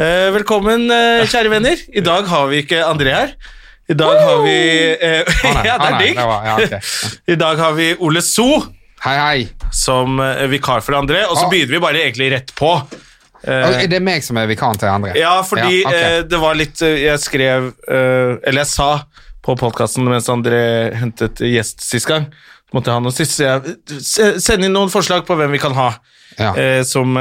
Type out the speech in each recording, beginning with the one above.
Eh, velkommen, eh, kjære venner. I dag har vi ikke André her. I dag har vi eh, Ja, det er digg. ja. I dag har vi Ole So Hei, hei. som vikar for André, og så Ah. begynner vi bare egentlig rett på. Eh, Er det meg som er vikaren til André? ja, fordi Ja, det var litt Jeg skrev Eller jeg sa på podkasten mens André hentet gjest sist gang, måtte jeg ha noe sist, så jeg se- send inn noen forslag på hvem vi kan ha Ja. eh, som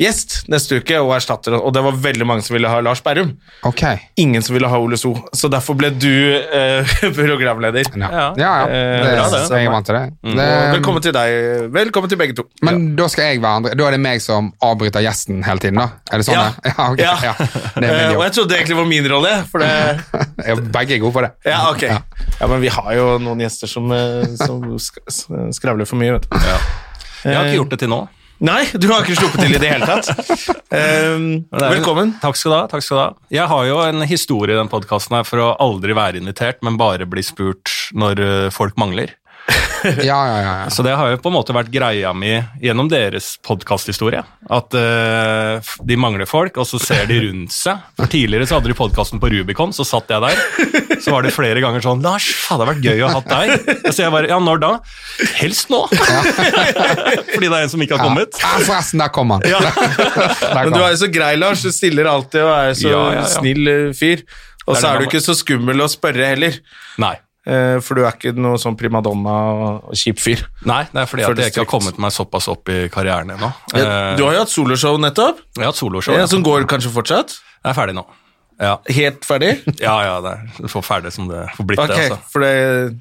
gjest neste uke og erstatter, og det var veldig mange som ville ha Lars Berrum. Okay. ingen som ville ha Ole So, så derfor ble du eh, programleder. Ja, Ja. ja. ja. Eh, Det, bra, det. jeg er vant til det. Mm. det velkommen til deg. Velkommen til begge to. men da skal jeg være andre. Da er det meg som avbryter gjesten hele tiden, da? Er det sånn? Ja. det? ja. Ja. ja. Er Eh, og jeg trodde det egentlig var min rolle, for det Ja, Begge er gode på det. Ja, ok. Ja. Ja, men vi har jo noen gjester som, eh, som skravler for mye, vet du. Jeg har ikke gjort det til nå. Nei, du har ikke sluppet til i det hele tatt. Um, velkommen. Takk skal du ha. takk skal du ha. Jeg har jo en historie i den podkasten for å aldri være invitert, men bare bli spurt når eh, folk mangler. Ja, ja, ja. ja. Så det har jo på en måte vært greia mi gjennom deres podkasthistorie. At uh, de mangler folk, og så ser de rundt seg. For Tidligere så hadde de podkasten på Rubicon, så satt jeg der. Så var det flere ganger sånn 'Lars, faen, det hadde vært gøy å ha deg.' Så jeg bare 'Ja, når da?' Helst nå. Fordi det er en som ikke har kommet. Ja, forresten, der kom han. Der Men du er jo så grei, Lars. Du stiller alltid og er så Ja, ja, ja. snill eh, fyr. Og så er du ikke så skummel å spørre heller. Nei. Eh, For du er ikke noe sånn primadonna og kjip fyr. Nei, det er fordi at jeg ikke har kommet meg såpass opp i karrieren ennå. Ja, Du har jo hatt soloshow nettopp, Jeg har hatt soloshow. ja, som går kanskje fortsatt. Jeg er ferdig nå. Ja, Helt ferdig? ja, ja det er så ferdig som det får blitt Ok, det. altså. for det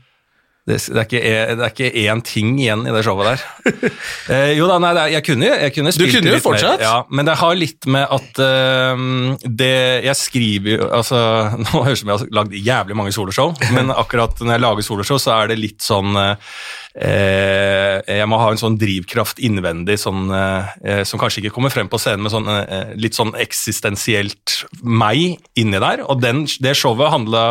Det, det, er ikke, det er ikke én ting igjen i det showet der. Eh, jo da, nei, er- jeg kunne, jeg kunne spilt kunne jo fortsatt? mer. Ja, men det har litt med at uh, det Jeg skriver jo altså, Nå høres det ut som jeg har lagd jævlig mange soloshow, men akkurat når jeg lager soloshow, så er det litt sånn eh, Jeg må ha en sånn drivkraft innvendig sånn, eh, som kanskje ikke kommer frem på scenen, men sånn, eh, litt sånn eksistensielt meg inni der. Og den, det showet handla,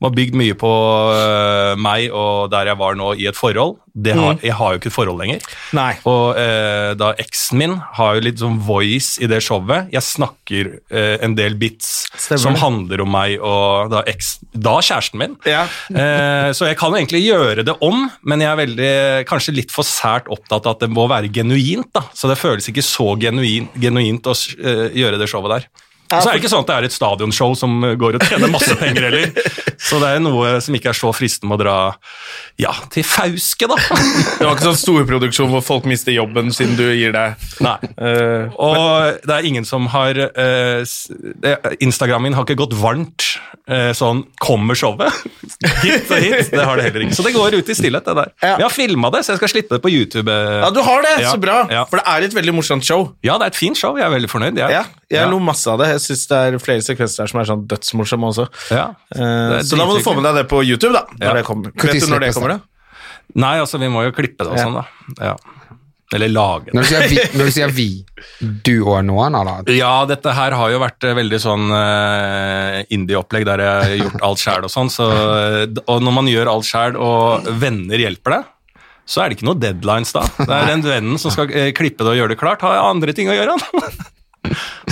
var bygd mye på eh, meg og der jeg var nå i et forhold. Det har, Jeg har jo ikke et forhold lenger. Nei. Og eh, da eksen min har jo litt sånn voice i det showet. Jeg snakker eh, en del bits Stemmer som handler om meg og da, eks, da kjæresten min. Ja. Eh, så jeg kan jo egentlig gjøre det om, men jeg er veldig, kanskje litt for sært opptatt av at det må være genuint. da. Så det føles ikke så genuin, genuint å eh, gjøre det showet der. Og så er det ikke sånn at det er et stadionshow som går og tjener masse penger heller. Så det er noe som ikke er så fristende med å dra ja, til Fauske, da. Det var ikke sånn storproduksjon hvor folk mister jobben siden du gir deg Nei. Uh, Og det er ingen som har uh, s- Instagram min har ikke gått varmt uh, sånn 'kommer showet'? hit og hit. Det har det heller ikke. Så det går ut i stillhet, det der. Ja. Jeg har filma det, så jeg skal slippe det på YouTube. eh. Ja, du har det! Ja, Så bra! ja. For det er et veldig morsomt show. Ja, det er et fint show. Jeg er veldig fornøyd. jeg. Ja, jeg Ja. lo masse av det. Jeg syns det er flere sekvenser der som er sånn dødsmorsomme også. Ja. Eh, så da må du få med deg det på YouTube, da. Når Ja. det kommer. Vet du når det kommer, det? da? Nei, altså, vi må jo klippe det og Ja. sånn, da. Ja. Eller lage det. Når du sier vi, når du, sier vi du og noen, eller? Ja, dette her har jo vært eh, veldig sånn uh, indie-opplegg der jeg har gjort alt sjæl og sånn. Så, og når man gjør alt sjæl og venner hjelper deg, så er det ikke noe deadlines da. Det er den vennen som skal klippe det og gjøre det klart, har andre ting å gjøre.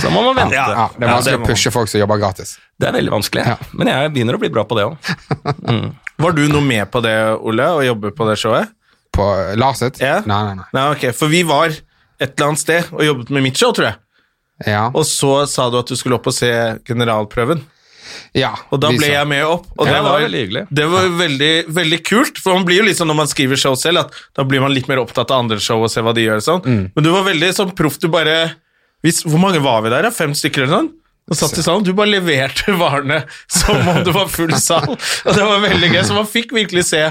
så må man vente. Ja. Ja, det er Ja, vanskelig det må å pushe folk som jobber gratis. Det er veldig vanskelig, Ja. men jeg begynner å bli bra på det òg. Var du noe med på det, Ole, å jobbe på det showet? På Lars sitt? Ja. Nei, nei, nei. Nei, okay. For vi var et eller annet sted og jobbet med mitt show, tror jeg. Ja. Og så sa du at du skulle opp og se generalprøven. ja Og da ble så. jeg med opp. Og Ja, det det var var, veldig det var veldig, veldig kult. For man blir jo sånn når man skriver show selv, at da blir man litt mer opptatt av andre show og se hva de gjør. Sånn. Mm. Men du var veldig sånn proff. Du bare hvis, Hvor mange var vi der? Fem stykker eller sånn? Og satt i salen, Du bare leverte varene som om det var full sal. Og det var veldig gøy, så man fikk virkelig se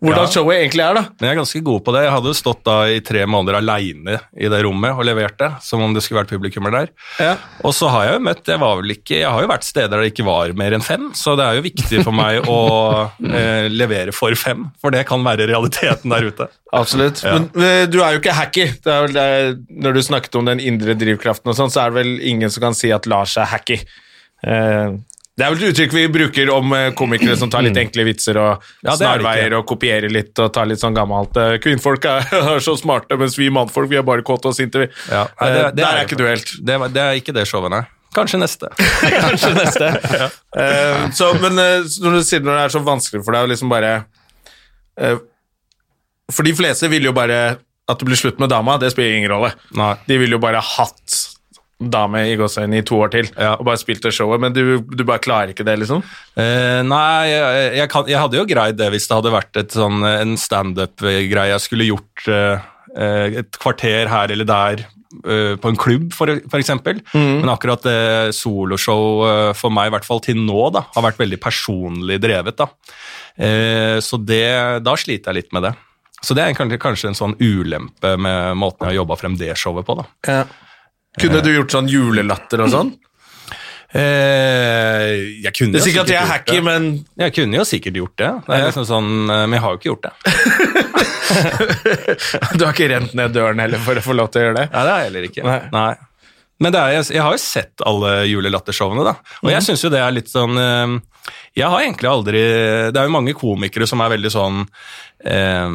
hvordan Ja. showet egentlig er, da. Men jeg er ganske god på det. Jeg hadde stått da i tre måneder aleine i det rommet og levert det, som om det skulle vært publikummer der. Ja. Og så har jeg jo møtt Jeg ikke Jeg har jo vært steder der det ikke var mer enn fem, så det er jo viktig for meg å eh, levere for fem, for det kan være realiteten der ute. Absolutt. Ja. Men eh, du er jo ikke hacky. Når du snakket om den indre drivkraften, og sånn, så er det vel ingen som kan si at Lars er hacky. Eh, det er vel et uttrykk vi bruker om eh, komikere som tar litt enkle vitser og Mm. Ja, er snarveier og kopierer litt og tar litt sånn gammelt eh, Kvinnfolk er, er så smarte, mens vi mannfolk vi er bare kåte og sinte. Ja, nei, Eh, det- det Der er er- ikke du helt. Det, det er ikke det showet, nei. Kanskje neste. Kanskje neste. Eh, så, men uh, når du sier når det er så vanskelig for deg å liksom bare uh, For de fleste vil jo bare at det blir slutt med dama, det spiller ingen rolle. Nei. De vil jo bare hatt dame i gåseøynene i to år til Ja. og bare spilt det showet, men du, du bare klarer ikke det, liksom? Eh, nei, jeg, jeg, kan, jeg hadde jo greid det hvis det hadde vært et sånn, en standup-greie jeg skulle gjort eh, eh, et kvarter her eller der eh, på en klubb, for, for eksempel. Men akkurat det soloshow eh, for meg, i hvert fall til nå, da, har vært veldig personlig drevet. da. Eh, så det, da sliter jeg litt med det. Så det er kanskje, kanskje en sånn ulempe med måten jeg har jobba frem det showet på. da. Kunne du gjort sånn julelatter og sånn? Eh, jeg kunne Det er sikkert at jeg er hacky, men Jeg kunne jo sikkert gjort det, det er liksom sånn, eh, men jeg har jo ikke gjort det. du har ikke rent ned døren heller for å få lov til å gjøre det? Nei, det har jeg heller ikke. Nei. Nei. Men det er, jeg, jeg har jo sett alle julelattershowene, da. Og Mhm. jeg syns jo det er litt sånn eh, Jeg har egentlig aldri Det er jo mange komikere som er veldig sånn eh,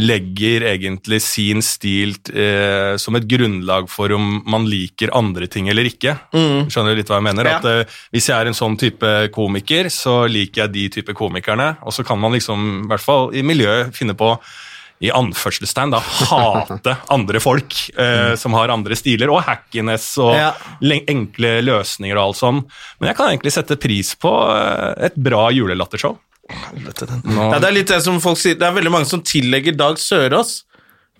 Legger egentlig sin stil eh, som et grunnlag for om man liker andre ting eller ikke. Skjønner du litt hva jeg mener? Ja. At eh, Hvis jeg er en sånn type komiker, så liker jeg de type komikerne. Og så kan man liksom, i hvert fall i miljøet, finne på i anførselstegn da, hate andre folk eh, som har andre stiler, og hackiness og Ja. enkle løsninger og alt sånn. Men jeg kan egentlig sette pris på eh, et bra julelattershow. Nå- Ja, det er litt det som folk sier. Det er veldig mange som tillegger Dag Sørås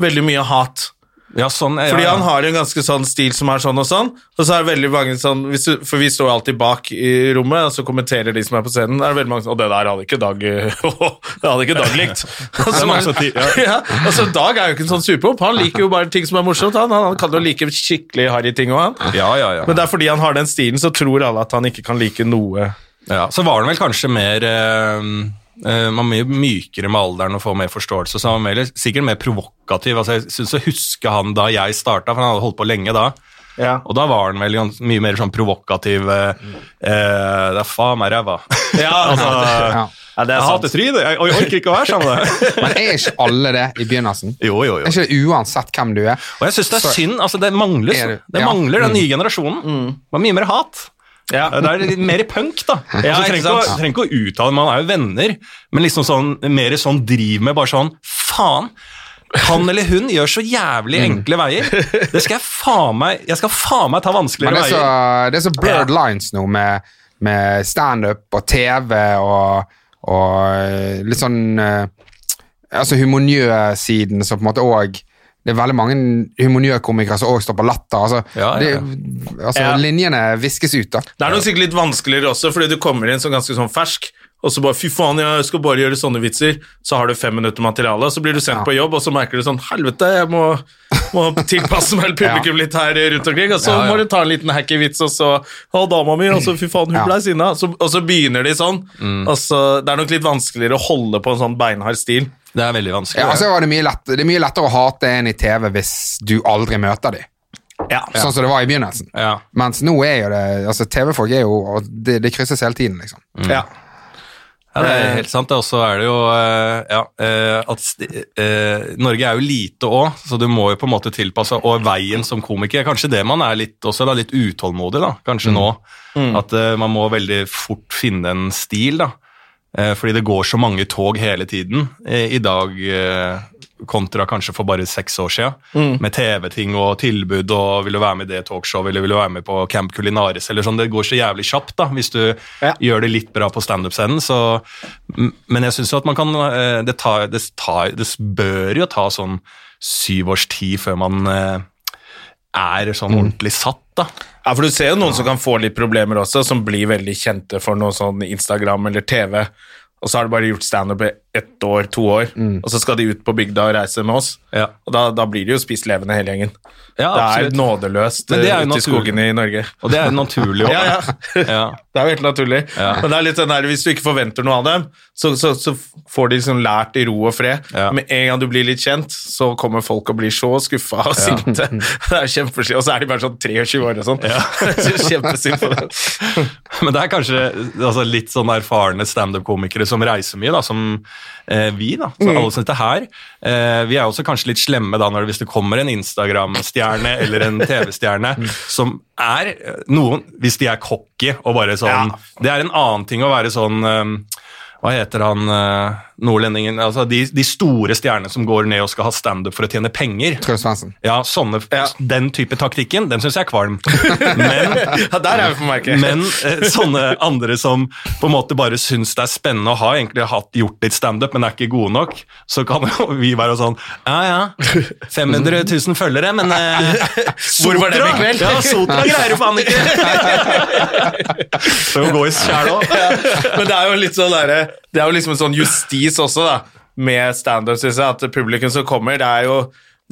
veldig mye hat. Ja, sånn, er, Fordi ja. han har en ganske sånn stil som er sånn og sånn, og så er det veldig mange sånn hvis du, For vi står alltid bak i rommet, og så kommenterer de som er på scenen. Det er veldig mange sånn Og det der hadde ikke Dag Det hadde ikke Dag likt. Og så, mange som ja. ja, altså Dag er jo ikke en sånn superpop. Han liker jo bare ting som er morsomt. Han, han kan jo like skikkelig harry ting òg, han. ja, ja, ja. Men det er fordi han har den stilen, så tror alle at han ikke kan like noe. Ja. Så var den vel kanskje mer eh, eh, Man mye mykere med alderen og får mer forståelse, så han var mer, sikkert mer provokativ. Altså, jeg syns å huske han da jeg starta, for han hadde holdt på lenge da. Ja. Og da var han vel mye mer sånn provokativ eh, eh, Det er faen meg ræva. altså, Ja. Ja, det er jeg hater trynet, jeg, jeg orker ikke å være sammen med deg. Men er ikke alle det i begynnelsen? Jo, jo, jo. Er ikke det uansett hvem du er? Og jeg syns det er Så- synd. altså Det mangler, Er det- ja. mangler den nye generasjonen. Det var mye mer hat. Ja. Det er litt mer punk, da. Ja, altså, trenger, ikke å, trenger ikke å uttale Man er jo venner, men liksom sånn, mer sånn driv med bare sånn Faen! Han eller hun gjør så jævlig Mm. enkle veier. Det skal jeg faen meg Jeg skal faen meg ta vanskeligere er veier. det er så blurred lines nå med, med standup og TV og, og eh, litt sånn eh, Altså humornjø-siden som på en måte òg Det er veldig mange humornjø-komikere som òg står på latter. Altså, Ja, ja, ja. Det, altså Ja. Linjene viskes ut, da. Det er nok sikkert litt vanskeligere også, fordi du kommer inn som ganske sånn fersk, og så bare 'fy faen, jeg skal bare gjøre sånne vitser', så har du fem minutter materiale, og så blir du sendt Ja. på jobb, og så merker du sånn 'helvete, jeg må, må tilpasse meg publikum litt her rundt omkring', og så Ja, ja. må du ta en liten hacky vits, og så 'å, dama mi', og så 'fy faen, hun Ja. ble sinna', så, og så begynner de sånn. Og så, det er nok litt vanskeligere å holde på en sånn beinhard stil. Det er veldig vanskelig. Ja, altså, var det, mye lett, det er mye lettere å hate en i TV hvis du aldri møter dem. Ja. Sånn som det var i begynnelsen. ja. Mens nå er jo det altså TV-folk er jo det, de krysses hele tiden, liksom. ja. Ja, det er helt sant. Og så er det jo eh, ja, eh, at eh, Norge er jo lite òg, så du må jo på en måte tilpasse Og veien som komiker er kanskje det man er litt, også da, litt utålmodig, da, kanskje nå. At eh, man må veldig fort finne en stil, da. Eh, fordi det går så mange tog hele tiden eh, i dag eh, kontra kanskje for bare seks år siden. Med TV-ting og tilbud og 'vil du være med i det talkshowet', eller 'vil du være med på Camp Culinaris', eller sånn. Det går så jævlig kjapt, da, hvis du Ja. gjør det litt bra på standup-scenen. Men jeg syns jo at man kan det, tar, det, tar, det bør jo ta sånn syv års tid før man er sånn ordentlig satt, da. Ja, for du ser jo noen som kan få litt problemer også, som blir veldig kjente for noe sånn Instagram eller TV, og så har de bare gjort standup i ett år, to år, og så skal de ut på bygda og reise med oss. Ja. Og da, da blir de jo spist levende hele gjengen. Ja, det er nådeløst det er eh, ute i skogene i Norge. Og det er jo naturlig òg. Ja, ja. ja. Det er jo helt naturlig. Men det er litt sånn der, hvis du ikke forventer noe av dem, så, så, så får de liksom lært i ro og fred. Med en gang du blir litt kjent, så kommer folk og blir så skuffa og sinte. Det er kjempesynd. Og så er de bare sånn 23 år og sånn. Kjempesynd på dem. Men det er kanskje altså, litt sånn erfarne standup-komikere som reiser mye, da, som eh, vi, da. Så alle som sitter her. Eh, vi er også kanskje litt slemme da når det, hvis det kommer en Instagram-stjerne eller en TV-stjerne som er eh, noen Hvis de er cocky og bare sånn Ja. Det er en annen ting å være sånn eh, hva heter han eh, nordlendingen altså de, de store stjernene som går ned og skal ha standup for å tjene penger. Ja, sånne, Ja. Den type taktikken, den syns jeg er kvalm. Men Ja, der er vi på merket. men eh, sånne andre som på en måte bare syns det er spennende å ha egentlig hatt, gjort litt standup, men er ikke gode nok, så kan jo vi være sånn Ja, ja, 500 000 følgere, men eh, Hvor var dem i Sotra- kveld? Ja, Sotra greier jo faen ikke! Så å gå i sjæl òg. Men det er jo litt sånn derre Det er jo liksom en sånn justis også, da, med standup, syns jeg, at publikum som kommer, det er jo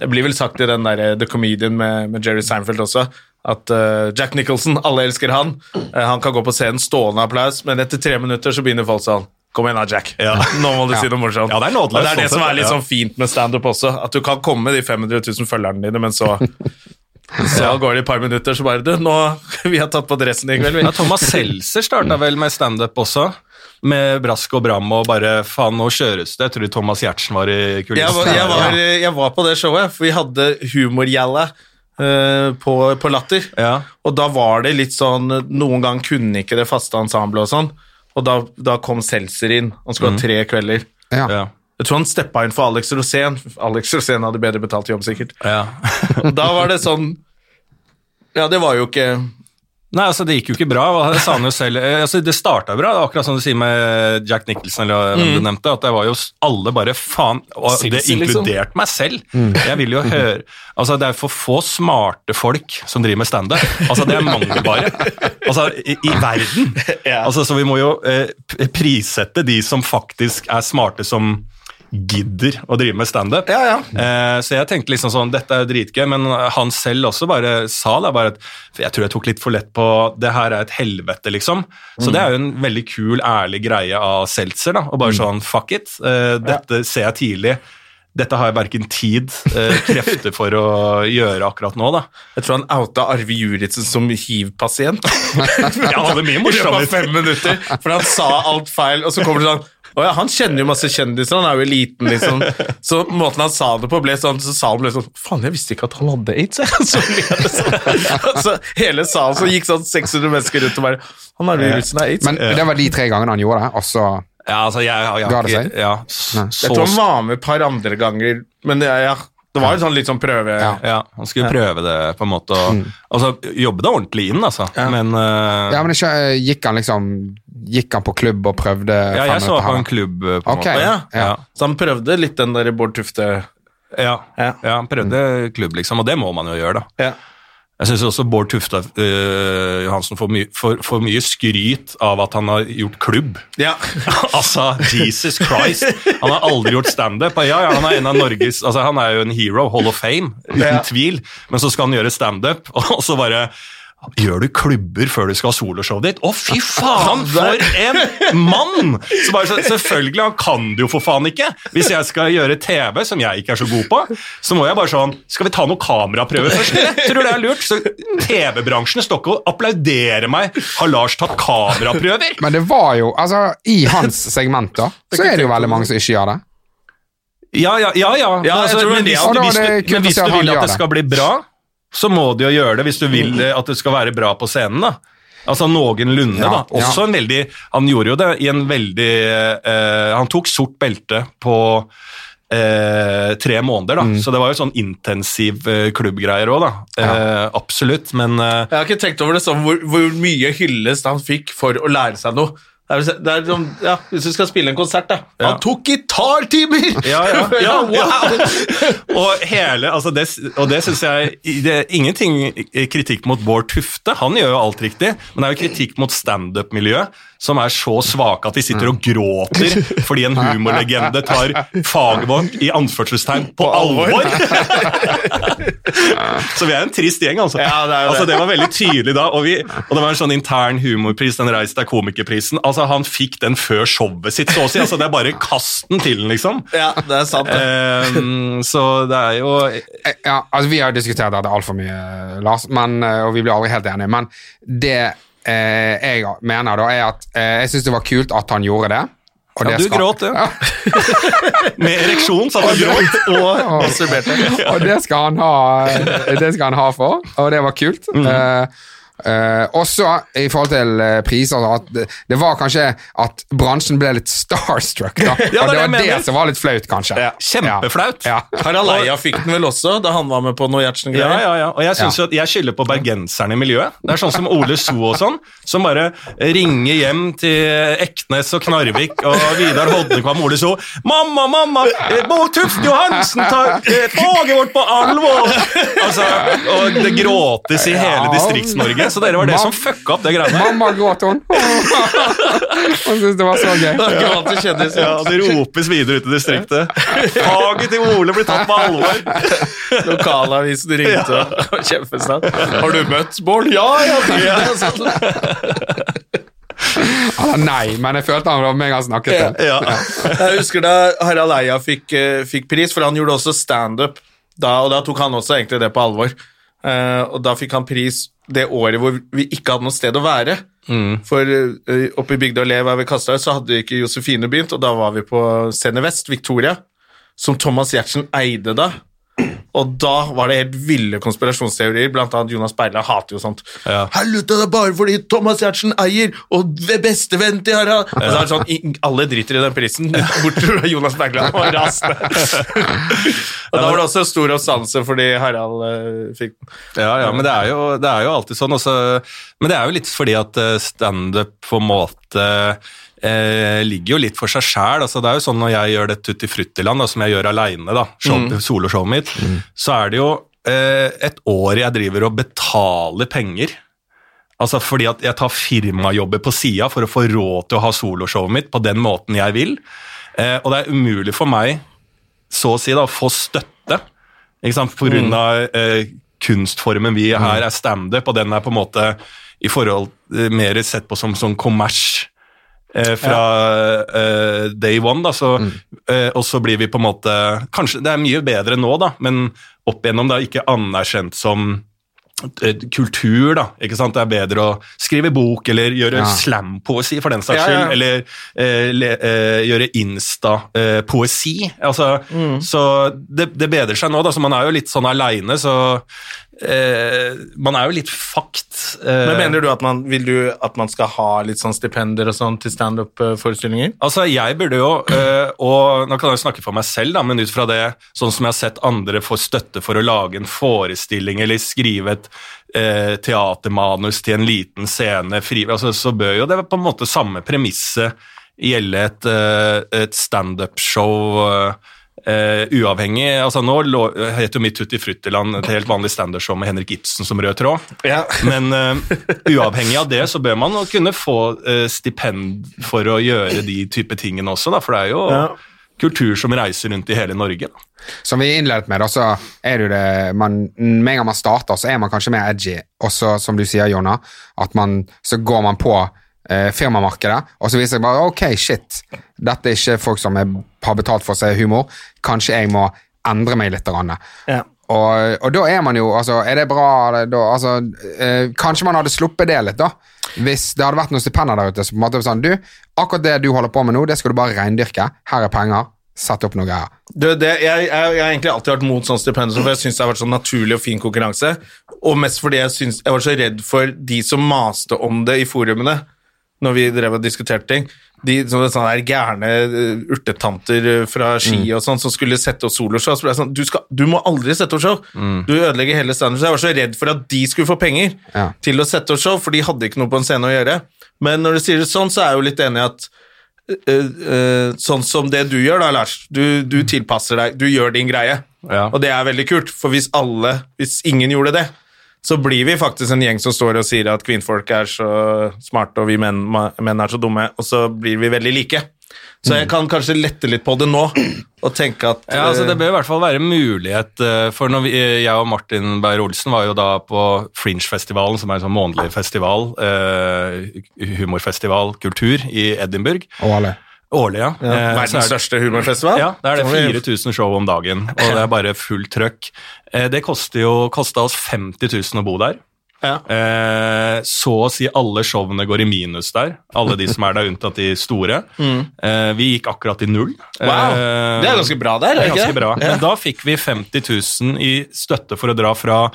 Det blir vel sagt i den derre The Comedian med, med Jerry Seinfeld også, at uh, Jack Nicholson, alle elsker han. Uh, han kan gå på scenen stående applaus, men etter tre minutter så begynner folk sånn Kom igjen da, Jack. Ja. Nå må du si noe morsomt. Ja, det er nådeløst, Og det er det sånn som er litt sånn fint med standup også, at du kan komme med de 500 000 følgerne dine, men så så går det et par minutter, så bare Du, nå Vi har tatt på dressen i kveld, vi. Ja, Thomas Seltzer starta vel med standup også. Med brask og bram og bare faen, nå kjøres det. Jeg tror Thomas Giertsen var i Jeg kulissene. var, jeg, var, jeg var på det showet, for vi hadde humorgjalla eh, på, på Latter. Ja. Og da var det litt sånn Noen gang kunne ikke det faste ensemblet og sånn. Og da, da kom Seltzer inn. Han skulle ha tre kvelder. Ja. Ja. Jeg tror han steppa inn for Alex Rosén. Alex Rosén hadde bedre betalt jobb, sikkert. Ja. Da var det sånn Ja, det var jo ikke Nei, altså Det gikk jo ikke bra. Det sa han jo selv. Eh, Altså, det starta bra, det akkurat som du sier med Jack Nicholson, eller hvem du nevnte. At det var jo alle bare faen Og det inkluderte liksom. meg selv. Jeg vil jo høre Altså, det er for få smarte folk som driver med standup. Altså, det er mangelvare. Altså, i, i verden. Altså, så vi må jo eh, prissette de som faktisk er smarte som gidder å drive med standup. Ja, ja. Eh, så jeg tenkte liksom sånn, dette er jo dritgøy, men han selv også bare sa det, bare at jeg tror jeg tok litt for lett på det her er et helvete, liksom. Så det er jo en veldig kul, ærlig greie av Seltzer, da, og bare sånn fuck it, eh, dette ser jeg tidlig. Dette har jeg verken tid, eh, krefter for å gjøre akkurat nå, da. Jeg tror han outa Arve Juritzen som hiv-pasient. Jeg hadde mye morsomt. fem minutter, for han sa alt feil, og så kommer det sånn å ja, Han kjenner jo masse kjendiser, han er jo eliten, liksom. Så måten han sa det på, ble sånn Så sa han ble sånn Faen, jeg visste ikke at han hadde aids, jeg. Så sånn. Så hele salen så gikk sånn 600 mennesker rundt og bare Han har jo virusen av aids. Men det var de tre gangene han gjorde det, og så Ja, altså, jeg, jeg, jeg, Ga det seg? Ja, jeg tror han var med et par andre ganger, men jeg, ja, det var jo sånn litt sånn prøve... Ja. Ja, han skulle prøve det på en måte. Og, altså, jobbe det ordentlig inn, altså. Men uh, Ja, men ikke, gikk han liksom Gikk han på klubb og prøvde ja, jeg så på en klubb, eh, på en okay. måte. Ja. Ja. Så han prøvde litt den der Bård Tufte Ja, Ja. ja, han prøvde klubb, liksom, og det må man jo gjøre, da. Jeg syns også Bård Tufte eh, Johansen får, my for, får mye skryt av at han har gjort klubb. ja. altså, Jesus Christ! Han har aldri gjort standup. Ja, ja, han er en av Norges altså, Han er jo en hero, Hall of Fame, uten Ja. tvil. Men så skal han gjøre standup, og så bare Gjør du klubber før du skal ha soloshowet ditt? Å, fy faen, for en mann! Så bare, så, selvfølgelig, han kan det jo for faen ikke. Hvis jeg skal gjøre TV, som jeg ikke er så god på, så må jeg bare sånn Skal vi ta noen kameraprøver først? eller? Tror du det er lurt? Så TV-bransjen står ikke og applauderer meg. Har Lars tatt kameraprøver? Men det var jo Altså, i hans segment, da, så er det jo veldig mange som ikke gjør det. Ja, ja, ja. ja. jeg altså, men det hvis, er det. hvis, men hvis du vil at det. skal bli bra, så må du jo gjøre det. Hvis du vil eh, at det skal være bra på scenen, da. Altså noenlunde, Ja, da. Også ja. en veldig Han gjorde jo det i en veldig eh, Han tok sort belte på eh, tre måneder, Mm. Så det var jo sånn intensiv eh, klubbgreier òg, da. Eh, absolutt. Men eh, Jeg har ikke tenkt over det sånn hvor, hvor mye hyllest han fikk for å lære seg noe. Er, det er som, ja, Hvis du skal spille en konsert, da. Han tok gitartimer! Ja, ja, ja, wow! og hele, altså det, og det synes jeg Det er ingenting kritikk mot Bård Tufte, han gjør jo alt riktig, men det er jo kritikk mot standup-miljøet, som er så svake at de sitter og gråter fordi en humorlegende tar faget vårt i anførselstegn på alvor. så vi er en trist gjeng, altså. Ja, det er det. altså det var veldig tydelig da, og, vi, og det var en sånn intern humorpris, den Reis deg komikerprisen. Altså, han fikk den før showet sitt, så å si. Altså, det er bare kast den til den, liksom. Ja, det er sant. Ehm, så det er jo Eh, Ja, altså Vi har diskutert dette altfor mye, Lars, men, eh, og vi blir aldri helt enige. Men det eh, jeg mener, da, er at eh, jeg syns det var kult at han gjorde det. Og Ja, det du skal- gråt, du. Ja. Med ereksjon, satt han gråt. Og masturberte. og det skal han ha Det skal han ha for, og det var kult. Mm. Eh, eh, også i forhold til uh, priser, at det, det var kanskje at bransjen ble litt starstruck. Da. Ja, det og det det var det som var litt flaut, kanskje. Ja, kjempeflaut. Ja. Harald fikk den vel også, da han var med på noe Gjertsen-greier. ja, ja. Og jeg synes Ja. jo at jeg skylder på bergenserne i miljøet. Det er sånn som Ole So og sånn, som bare ringer hjem til Eknes og Knarvik og Vidar Hodnekvam Ole So. 'Mamma, mamma! Bo Tufte Johansen tar eh, faget vårt på alvor!' Altså, og det gråtes i hele Distrikts-Norge, så dere var det som fucka opp det greiene. Mamma gråt, hun. Hun syntes det var så gøy. Det er ikke vant til kjendis. Ja, det ropes videre ut i distriktet. Faget til Ole blir tatt på alvor. Lokalavisen ringte og kjempesnart. Har du møtt Bård? Ja, ja! ja. Sånn. Nei, men jeg følte han var meg han snakket til. Ja. Jeg husker da Harald Eia fikk, eh, fikk pris, for han gjorde også standup, da, og da tok han også egentlig det på alvor. Uh, og da fikk han pris det året hvor vi ikke hadde noe sted å være. For uh, oppe i Bygdøy Lev her ved Kastøy så hadde ikke Josefine begynt, og da var vi på Scene Vest, Victoria, som Thomas Giertsen eide da. Og da var det helt ville konspirasjonsteorier, blant annet Jonas Beila hater jo sånt. Ja. Helvete, det er bare fordi Thomas Giertsen eier, og ved bestevenn til Harald er det sånn, alle driter i den prisen, bortsett fra Jonas Bergland. og rasende. og da var det også stor oppstandelse fordi Harald uh, fikk den. Ja, ja, men det er jo, det er jo alltid sånn. Også, men det er jo litt fordi at eh, standup på en måte eh, ligger jo litt for seg sjæl. Altså, det er jo sånn når jeg gjør det Tutti Fruttiland, da, som jeg gjør aleine, show, soloshowet mitt, så er det jo eh, et år jeg driver og betaler penger. Altså fordi at jeg tar firmajobber på sida for å få råd til å ha soloshowet mitt på den måten jeg vil. Eh, og det er umulig for meg, så å si, da, å få støtte. Ikke sant? På grunn av eh, kunstformen vi her er standup, og den er på en måte i forhold eh, mer sett på som, sånn kommers eh, fra eh, day one. Da, så, eh, og så blir vi på en måte Kanskje det er mye bedre nå, da, men opp igjennom det er ikke anerkjent som kultur, da. ikke sant? Det er bedre å skrive bok eller gjøre Ja. slampoesi, for den saks Ja, skyld. ja. Eller eh, le, gjøre Insta-poesi. altså, Mm. Så det, det bedrer seg nå, da. Så man er jo litt sånn aleine, så Man er jo litt fakt. eh, Men mener du at man, vil du at man skal ha litt sånn stipender og sånn til standup-forestillinger? Altså, jeg burde jo, øh, og nå kan jeg jo snakke for meg selv, da, men ut fra det, sånn som jeg har sett andre få støtte for å lage en forestilling eller skrive et eh, teatermanus til en liten scene, fri, altså, så bør jo det på en måte samme premisset gjelde et, eh, et standup-show eh, eh, uavhengig. Altså, nå lå, heter jo mitt Tutti Fruttiland et helt vanlig standup-show med Henrik Ibsen som rød tråd. Ja. Men uh, uavhengig av det, så bør man kunne få uh, stipend for å gjøre de type tingene også, da, for det er jo Ja. kultur som reiser rundt i hele Norge. Da. Som vi innledet med, da, så er det jo det man, Med en gang man starter, så er man kanskje mer edgy. Også, som du sier, Jonna, at man, så går man på eh, firmamarkedet, og så viser jeg bare ok, shit, dette er ikke folk som er, har betalt for seg humor. Kanskje jeg må endre meg litt. Ja. Og, og da er man jo altså, Er det bra da, altså, eh, Kanskje man hadde sluppet det litt, da. Hvis det hadde vært noen stipender der ute. Så på en måte sånn, du, akkurat det du holder på med nå, det skal du bare reindyrke. Her er penger. Sett opp noe greier. Du, det, jeg, jeg, jeg har egentlig alltid vært mot sånn stipender, for jeg syns det har vært sånn naturlig og fin konkurranse. Og mest fordi jeg, synes, jeg var så redd for de som maste om det i forumene. Når vi drev og diskuterte ting. De sånne, sånne gærne eh, urtetanter eh, fra Ski Mm. og sånn som skulle sette opp soloshow. Så ble jeg sånn, du, skal, du må aldri sette opp show. Du ødelegger hele standup. Så jeg var så redd for at de skulle få penger Mm. Ja. til å sette opp show, for de hadde ikke noe på en scene å gjøre. Men når du sier det sånn, så er jeg jo litt enig i at eh, eh, sånn som det du gjør da, Lars, du, du tilpasser deg, du gjør din greie. Ja. Og det er veldig kult, for hvis alle, hvis ingen gjorde det, så blir vi faktisk en gjeng som står og sier at kvinnfolk er så smarte og vi menn, menn er så dumme, og så blir vi veldig like. Så jeg kan kanskje lette litt på det nå, og tenke at Ja, altså Det eh, bør i hvert fall være mulighet eh, For når vi, jeg og Martin Beyer-Olsen var jo da på Fringe-festivalen, som er en sånn månedlig festival, eh, humorfestival, kultur, i Edinburgh. Årlig. Årlig, ja. ja, Eh, verdens er det- største humorfestival. Ja, da er det Så vi- 4000 show om dagen, og det er bare fullt trøkk. Eh, Det kosta oss 50 000 å bo der. Ja. Eh, så å si alle showene går i minus der. Alle de som er der, unntatt de store. Eh, vi gikk akkurat i null. Mm. Wow, det er ganske bra der, det er det ganske ikke? bra. Ja. Men da fikk vi 50 000 i støtte for å dra fra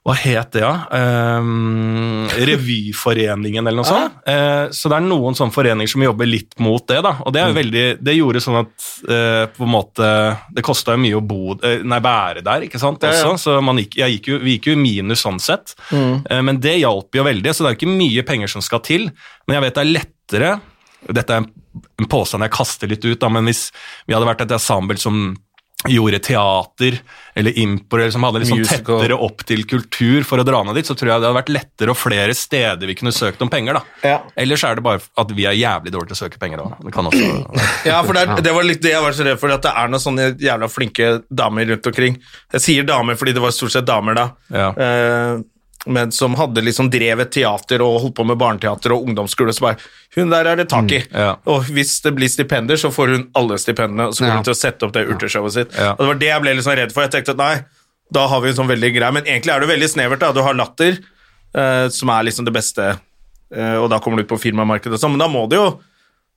hva het det, ja? Um, revyforeningen eller noe sånt. Uh, så det er noen sånne foreninger som jobber litt mot det. da, Og det Mm. veldig, det gjorde sånn at uh, på en måte, det kosta jo mye å bo, eh, nei, være der, ikke sant? Ja, ja. så man gikk, gikk jo, Vi gikk jo i minus sånn sett, Mm. Uh, men det hjalp jo veldig. Så det er jo ikke mye penger som skal til. Men jeg vet det er lettere Dette er en, en påstand jeg kaster litt ut, da, men hvis vi hadde vært et ensemble som gjorde teater eller impro, eller som hadde sånn tettere opp til kultur for å dra ned dit, så tror jeg det hadde vært lettere og flere steder vi kunne søkt om penger. da. Ja. Ellers er det bare at vi er jævlig dårlige til å søke penger. Da. Det kan også... Ja, for det, er, det var litt det jeg var så redd for, at det er noen sånne jævla flinke damer rundt omkring. Jeg sier damer fordi det var stort sett damer da, Ja. eh, men som hadde liksom drevet teater og holdt på med barneteater og ungdomsskole, så bare Hun der er det tak i. ja. Og hvis det blir stipender, så får hun alle stipendene, og så kommer Ja. hun til å sette opp det urteshowet sitt. Ja. Og det var det jeg ble sånn redd for. Jeg tenkte at nei, da har vi en sånn veldig grei men egentlig er det veldig snevert. da, Du har latter, eh, som er liksom det beste, eh, og da kommer du ut på firmamarkedet og sånn, men da må du jo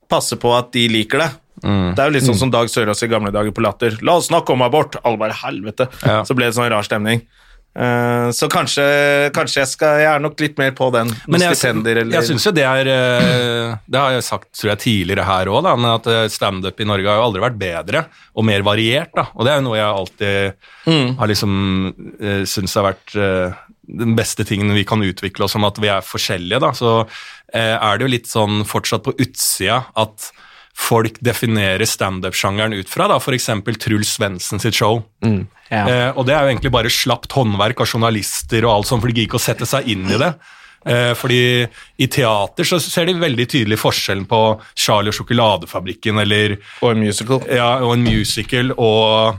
passe på at de liker det. Mm. Det er jo litt sånn som Dag Sørås i gamle dager på Latter. La oss snakke om abort! Alle bare helvete. Ja. Så ble det sånn rar stemning. Eh, så kanskje, kanskje jeg skal Jeg er nok litt mer på den. Men jeg, stipender eller jeg syns jo det er eh, Det har jeg sagt tror jeg, tidligere her òg, at eh, standup i Norge har jo aldri vært bedre og mer variert. da, Og det er jo noe jeg alltid Mm. har liksom syns har vært den beste tingen vi kan utvikle oss om, at vi er forskjellige. da, Så er det jo litt sånn fortsatt på utsida at folk definerer standup-sjangeren ut fra, da, f.eks. Truls Svendsen sitt show. Eh, og det er jo egentlig bare slapt håndverk av journalister og alt sånt, for de gidder ikke å sette seg inn i det. Eh, fordi i teater så ser de veldig tydelig forskjellen på Charlie og sjokoladefabrikken eller Og en musical. ja, og en musical og,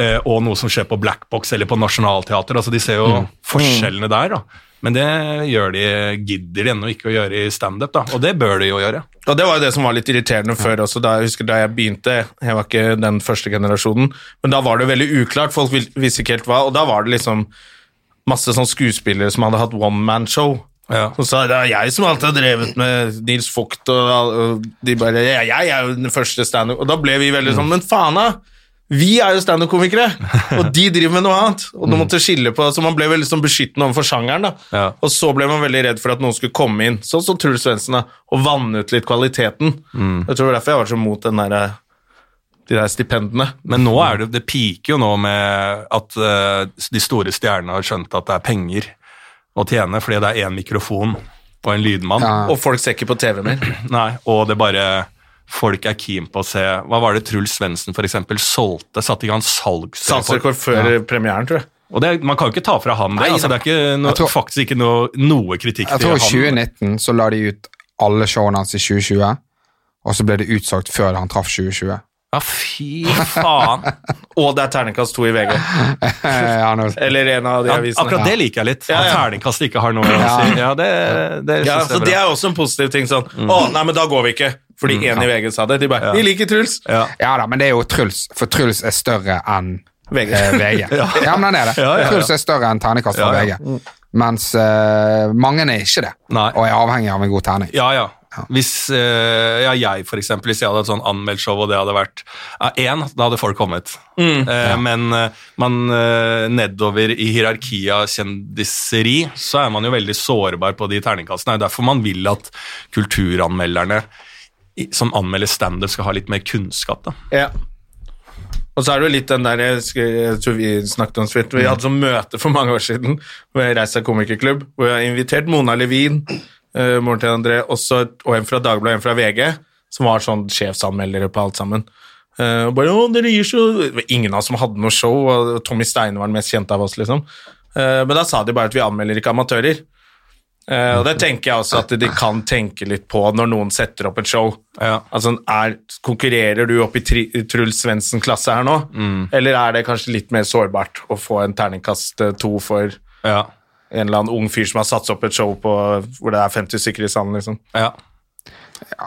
eh, og noe som skjer på Blackbox eller på Nationaltheatret. Altså, de ser jo forskjellene der, da. Men det gjør de, gidder de ennå ikke å gjøre i standup. Og det bør de jo gjøre. Og det var jo det som var litt irriterende før også, da jeg husker da jeg begynte, jeg var ikke den første generasjonen, men da var det veldig uklart, folk visste ikke helt hva, og da var det liksom masse sånn skuespillere som hadde hatt one-man-show. Ja. Og så er det jeg som alltid har drevet med Nils Vogt, og, de bare, ja, jeg er jo den første stand-up, og da ble vi veldig sånn, men faen da, vi er jo stand-up-komikere, og de driver med noe annet, og du måtte skille på, så man ble veldig sånn beskyttende overfor sjangeren da, Ja. og så ble man veldig redd for at noen skulle komme inn, sånn som Truls Svendsen og vanne ut litt kvaliteten. Jeg tror det var derfor jeg var så mot den der, eh, de der stipendene. Men nå er det, det piker jo nå med at uh, de store stjernene har skjønt at det er penger å tjene, fordi det er én mikrofon og en lydmann. Ja. Og folk ser ikke på TV mer. Nei, og det bare Folk er keen på å se Hva var det Truls Svendsen f.eks. solgte? Satte i gang salgsrekord. før ja. premieren, tror jeg. Og det, man kan jo ikke ta fra han det. Nei, altså, det er ikke no, tror- faktisk ikke noe, noe kritikk Jeg tror i 2019 så la de ut alle showene hans i 2020, og så ble det utsolgt før han traff 2020. Ja, fy faen. Og det er terningkast to i VG. Eller en av de Ja, avisene. akkurat det liker jeg litt. At ja. terningkast ikke har noe å si. Ja, det, det Ja, så Det er er også en positiv ting. sånn, å, nei, men da går vi ikke. Fordi en i VG sa det. De bare, vi liker Truls. Ja. ja da, men det er jo Truls, for Truls er større enn VG. eh, VG. ja. men han er det. Ja, ja, ja. Truls er større enn terningkast fra Ja, ja. VG. Mens uh, mange er ikke det, Nei. og er avhengig av en god terning. Ja, ja. Hvis uh, ja, jeg for eksempel, hvis jeg hadde et sånn anmeldt show, og det hadde vært én, da hadde folk kommet. Eh, Men uh, man nedover i hierarkiet av kjendiseri, så er man jo veldig sårbar på de terningkastene. Det er derfor man vil at kulturanmelderne som anmelder standup, skal ha litt mer kunnskap. da. Ja. Og så er det jo litt den der Jeg, jeg tror vi snakket om Vi hadde sånn møte for mange år siden med Reisa komikerklubb, hvor jeg har invitert Mona Levin, uh, moren til André, også, og en fra Dagbladet og en fra VG, som var sånn sjefsanmeldere på alt sammen. Uh, og bare, å, dere gir så... Ingen av oss som hadde noe show, og Tommy Steine var den mest kjente av oss, liksom. Uh, men da sa de bare at vi anmelder ikke amatører. Eh, og det tenker jeg også at de kan tenke litt på når noen setter opp et show. Ja. Altså, er, Konkurrerer du opp i tri, Truls Svendsen-klasse her nå, Mm. eller er det kanskje litt mer sårbart å få en terningkast eh, to for Ja. en eller annen ung fyr som har satt opp et show på, hvor det er 50 stykker i salen? liksom? Ja.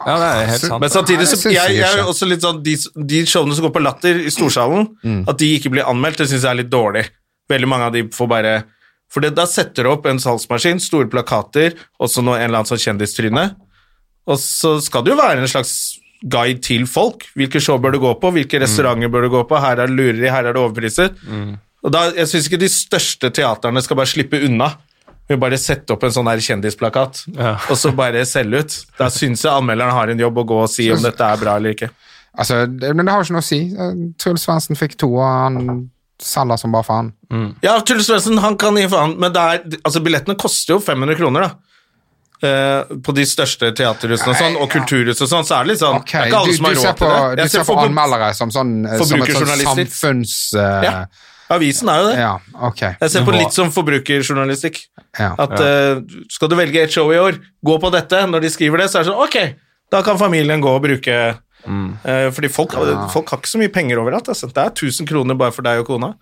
ja, det er helt sant. Men samtidig så jeg jeg, jeg er også litt sånn, de, de showene som går på Latter i Storsalen, Mm. at de ikke blir anmeldt, det syns jeg er litt dårlig. Veldig mange av de får bare For da setter du opp en salgsmaskin, store plakater, også noe, en eller annen sånn kjendistryne, og så skal det jo være en slags guide til folk. Hvilke show bør du gå på, Mm. hvilke restauranter bør du gå på, her er det lureri, her er det overpriset. Og da, Jeg syns ikke de største teaterne skal bare slippe unna. Vi bare sette opp en sånn her kjendisplakat, Ja. og så bare selge ut. Da syns jeg anmelderen har en jobb å gå og si om dette er bra eller ikke. Altså, det, men det har jo ikke noe å si. Eh, Truls Svendsen fikk to, og han selger som bare faen. Ja, Truls Svendsen, han kan gi faen, men det er, altså, billettene koster jo 500 kroner, da. Eh, på de største teaterhusene og sånn, og kulturhus og sånn, så er det litt sånn okay. Det er ikke alle du, som har råd på, til det. du ser på anmeldere som sånn eh, som et sånn Forbrukerjournalister. samfunns... Uh, Ja. Avisen er jo det. ja, okay. Jeg ser på litt som forbrukerjournalistikk. Ja. At uh, skal du velge et show i år, gå på dette. Når de skriver det, så er det sånn Ok, da kan familien gå og bruke eh, Fordi folk, folk har ikke så mye penger overalt. Altså. Det er 1000 kroner bare for deg og kona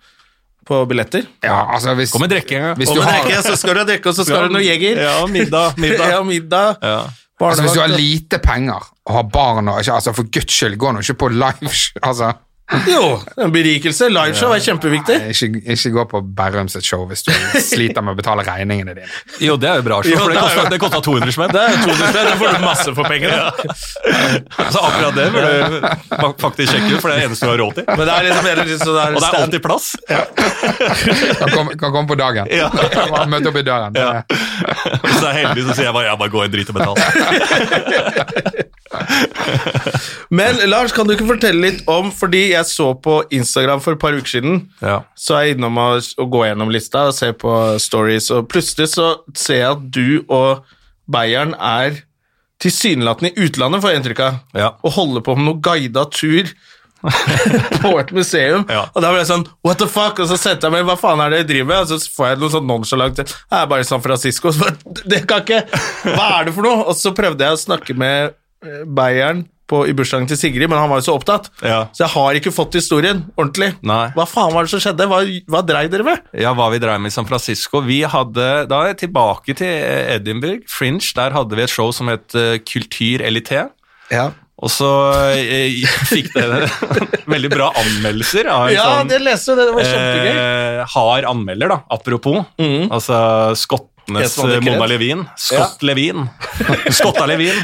på billetter. Ja, altså hvis, Kom med drikking, ja. hvis du med har, drikke, så skal du ha drikke, og så skal du ha noe Jeger. Ja, middag. middag. Ja, middag. Ja. altså, hvis du har lite penger og har barn og ikke, altså For guds skyld, gå nå ikke på live altså, Jo, en berikelse. Liveshow er kjempeviktig. ikke, ikke gå på Bærums show hvis du sliter med å betale regningene dine. Jo, det er jo bra show, for det det er kosta, jo- det kosta 200 spenn. Det er 200 spenn, da får du masse for pengene. Så akkurat det burde du faktisk sjekke ut, for det er det eneste du har råd til. Men det er liksom det er liksom, det er Og det er alltid plass. Kan komme, kan komme på dagen. Ja. Møte opp i døren. Ja. Hvis jeg er heldig, så sier jeg bare ja, bare gå i drit og betal. Men Lars, kan du ikke fortelle litt om Fordi jeg så på Instagram for et par uker siden, Ja. så er jeg innom å, å gå gjennom lista og se på stories, og plutselig så ser jeg at du og Bayern er tilsynelatende i utlandet, får jeg inntrykk av, Ja. og holder på med noe guida tur på et museum. Ja. Og da ble jeg sånn What the fuck? Og så setter jeg meg Hva faen er det jeg driver med? Og så får jeg noe sånn nonchalant Jeg er bare i San Francisco. Så bare, det kan ikke Hva er det for noe? Og så prøvde jeg å snakke med Beieren Bayern på, i bursdagen til Sigrid, men han var jo så opptatt. Ja. Så jeg har ikke fått historien ordentlig. Nei. Hva faen var det som skjedde? Hva, hva dreiv dere med? Ja, hva vi dreiv med i San Francisco. Vi hadde, Da er jeg tilbake til Edinburgh, Fringe. Der hadde vi et show som het uh, Kultur Elité. Ja, Og så eh, fikk det veldig bra anmeldelser av en sånn det leste jo det var kjempegøy. eh, hard anmelder, da, apropos. Altså skottenes. Mona Levin. Scott Levin. Skotta Levin.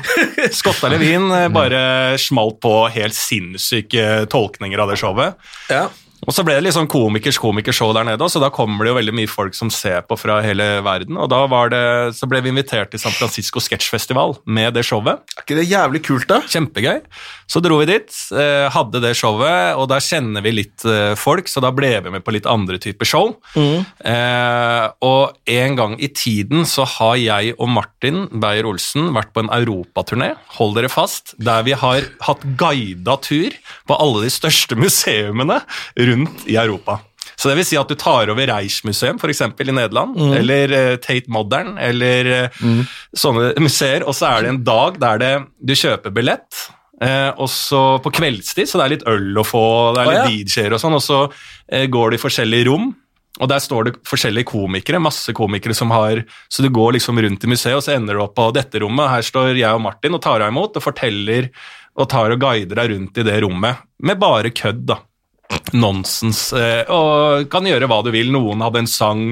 Skotta Levin eh, bare smalt på helt sinnssyke tolkninger av det showet. Ja. Og så ble det litt sånn komikers komikershow der nede, så da kommer det jo veldig mye folk som ser på fra hele verden. Og da var det, så ble vi invitert til San Francisco Sketsjfestival med det showet. Er ikke det jævlig kult, da? Kjempegøy. Så dro vi dit, eh, hadde det showet, og der kjenner vi litt eh, folk, så da ble vi med på litt andre typer show. Eh, og en gang i tiden så har jeg og Martin Beyer-Olsen vært på en europaturné, hold dere fast, der vi har hatt guida tur på alle de største museumene rundt i Europa. Så det vil si at du tar over Reichsmuseum, f.eks. i Nederland, eller uh, Tate Modern, eller mm. sånne museer, og så er det en dag der det, du kjøper billett, Uh, og så på kveldstid, så det er litt øl å få, det er litt litt ja. DJ-er og sånn, og så eh, går det i forskjellige rom, og der står det forskjellige komikere, masse komikere som har Så du går liksom rundt i museet, og så ender du opp på dette rommet. Her står jeg og Martin og tar deg imot og forteller og tar og guider deg rundt i det rommet, med bare kødd, da. Nonsens, eh, og kan gjøre hva du vil. Noen hadde en sang,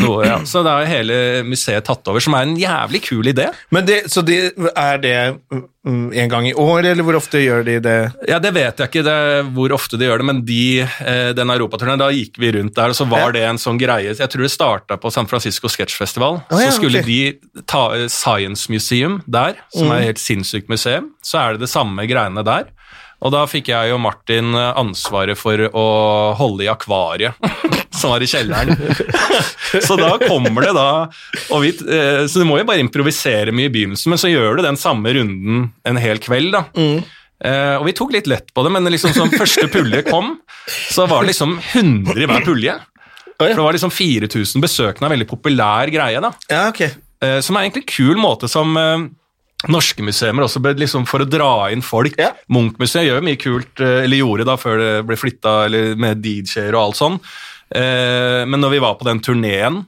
noe, ja. så det er hele museet tatt over, som er en jævlig kul idé. Men det, så det, er det mm, en gang i år, eller hvor ofte gjør de det? Ja, Det vet jeg ikke det, hvor ofte de gjør det, men de, eh, den europaturneen, da gikk vi rundt der, og så var det en sånn greie Jeg tror det starta på San Francisco Sketch Festival. Ja, så skulle okay. de ta eh, Science Museum der, som Mm. er et helt sinnssykt museum. Så er det det samme greiene der. Og da fikk jeg og Martin eh, ansvaret for å holde i akvariet, som var i kjelleren. så da kommer det da og vi, eh, Så du må jo bare improvisere mye i begynnelsen, men så gjør du den samme runden en hel kveld, da. Eh, og vi tok litt lett på det, men liksom som første pulje kom, så var det liksom 100 i hver pulje. For det var liksom 4000 besøkende, en veldig populær greie, da. Ja, ok. Eh, som er egentlig en kul måte som eh, norske museer også liksom for å dra inn folk. Ja. Munch-museet gjør mye kult, eh, eller gjorde da før det ble flytta, med DJ-er og alt sånn. Eh, men når vi var på den turneen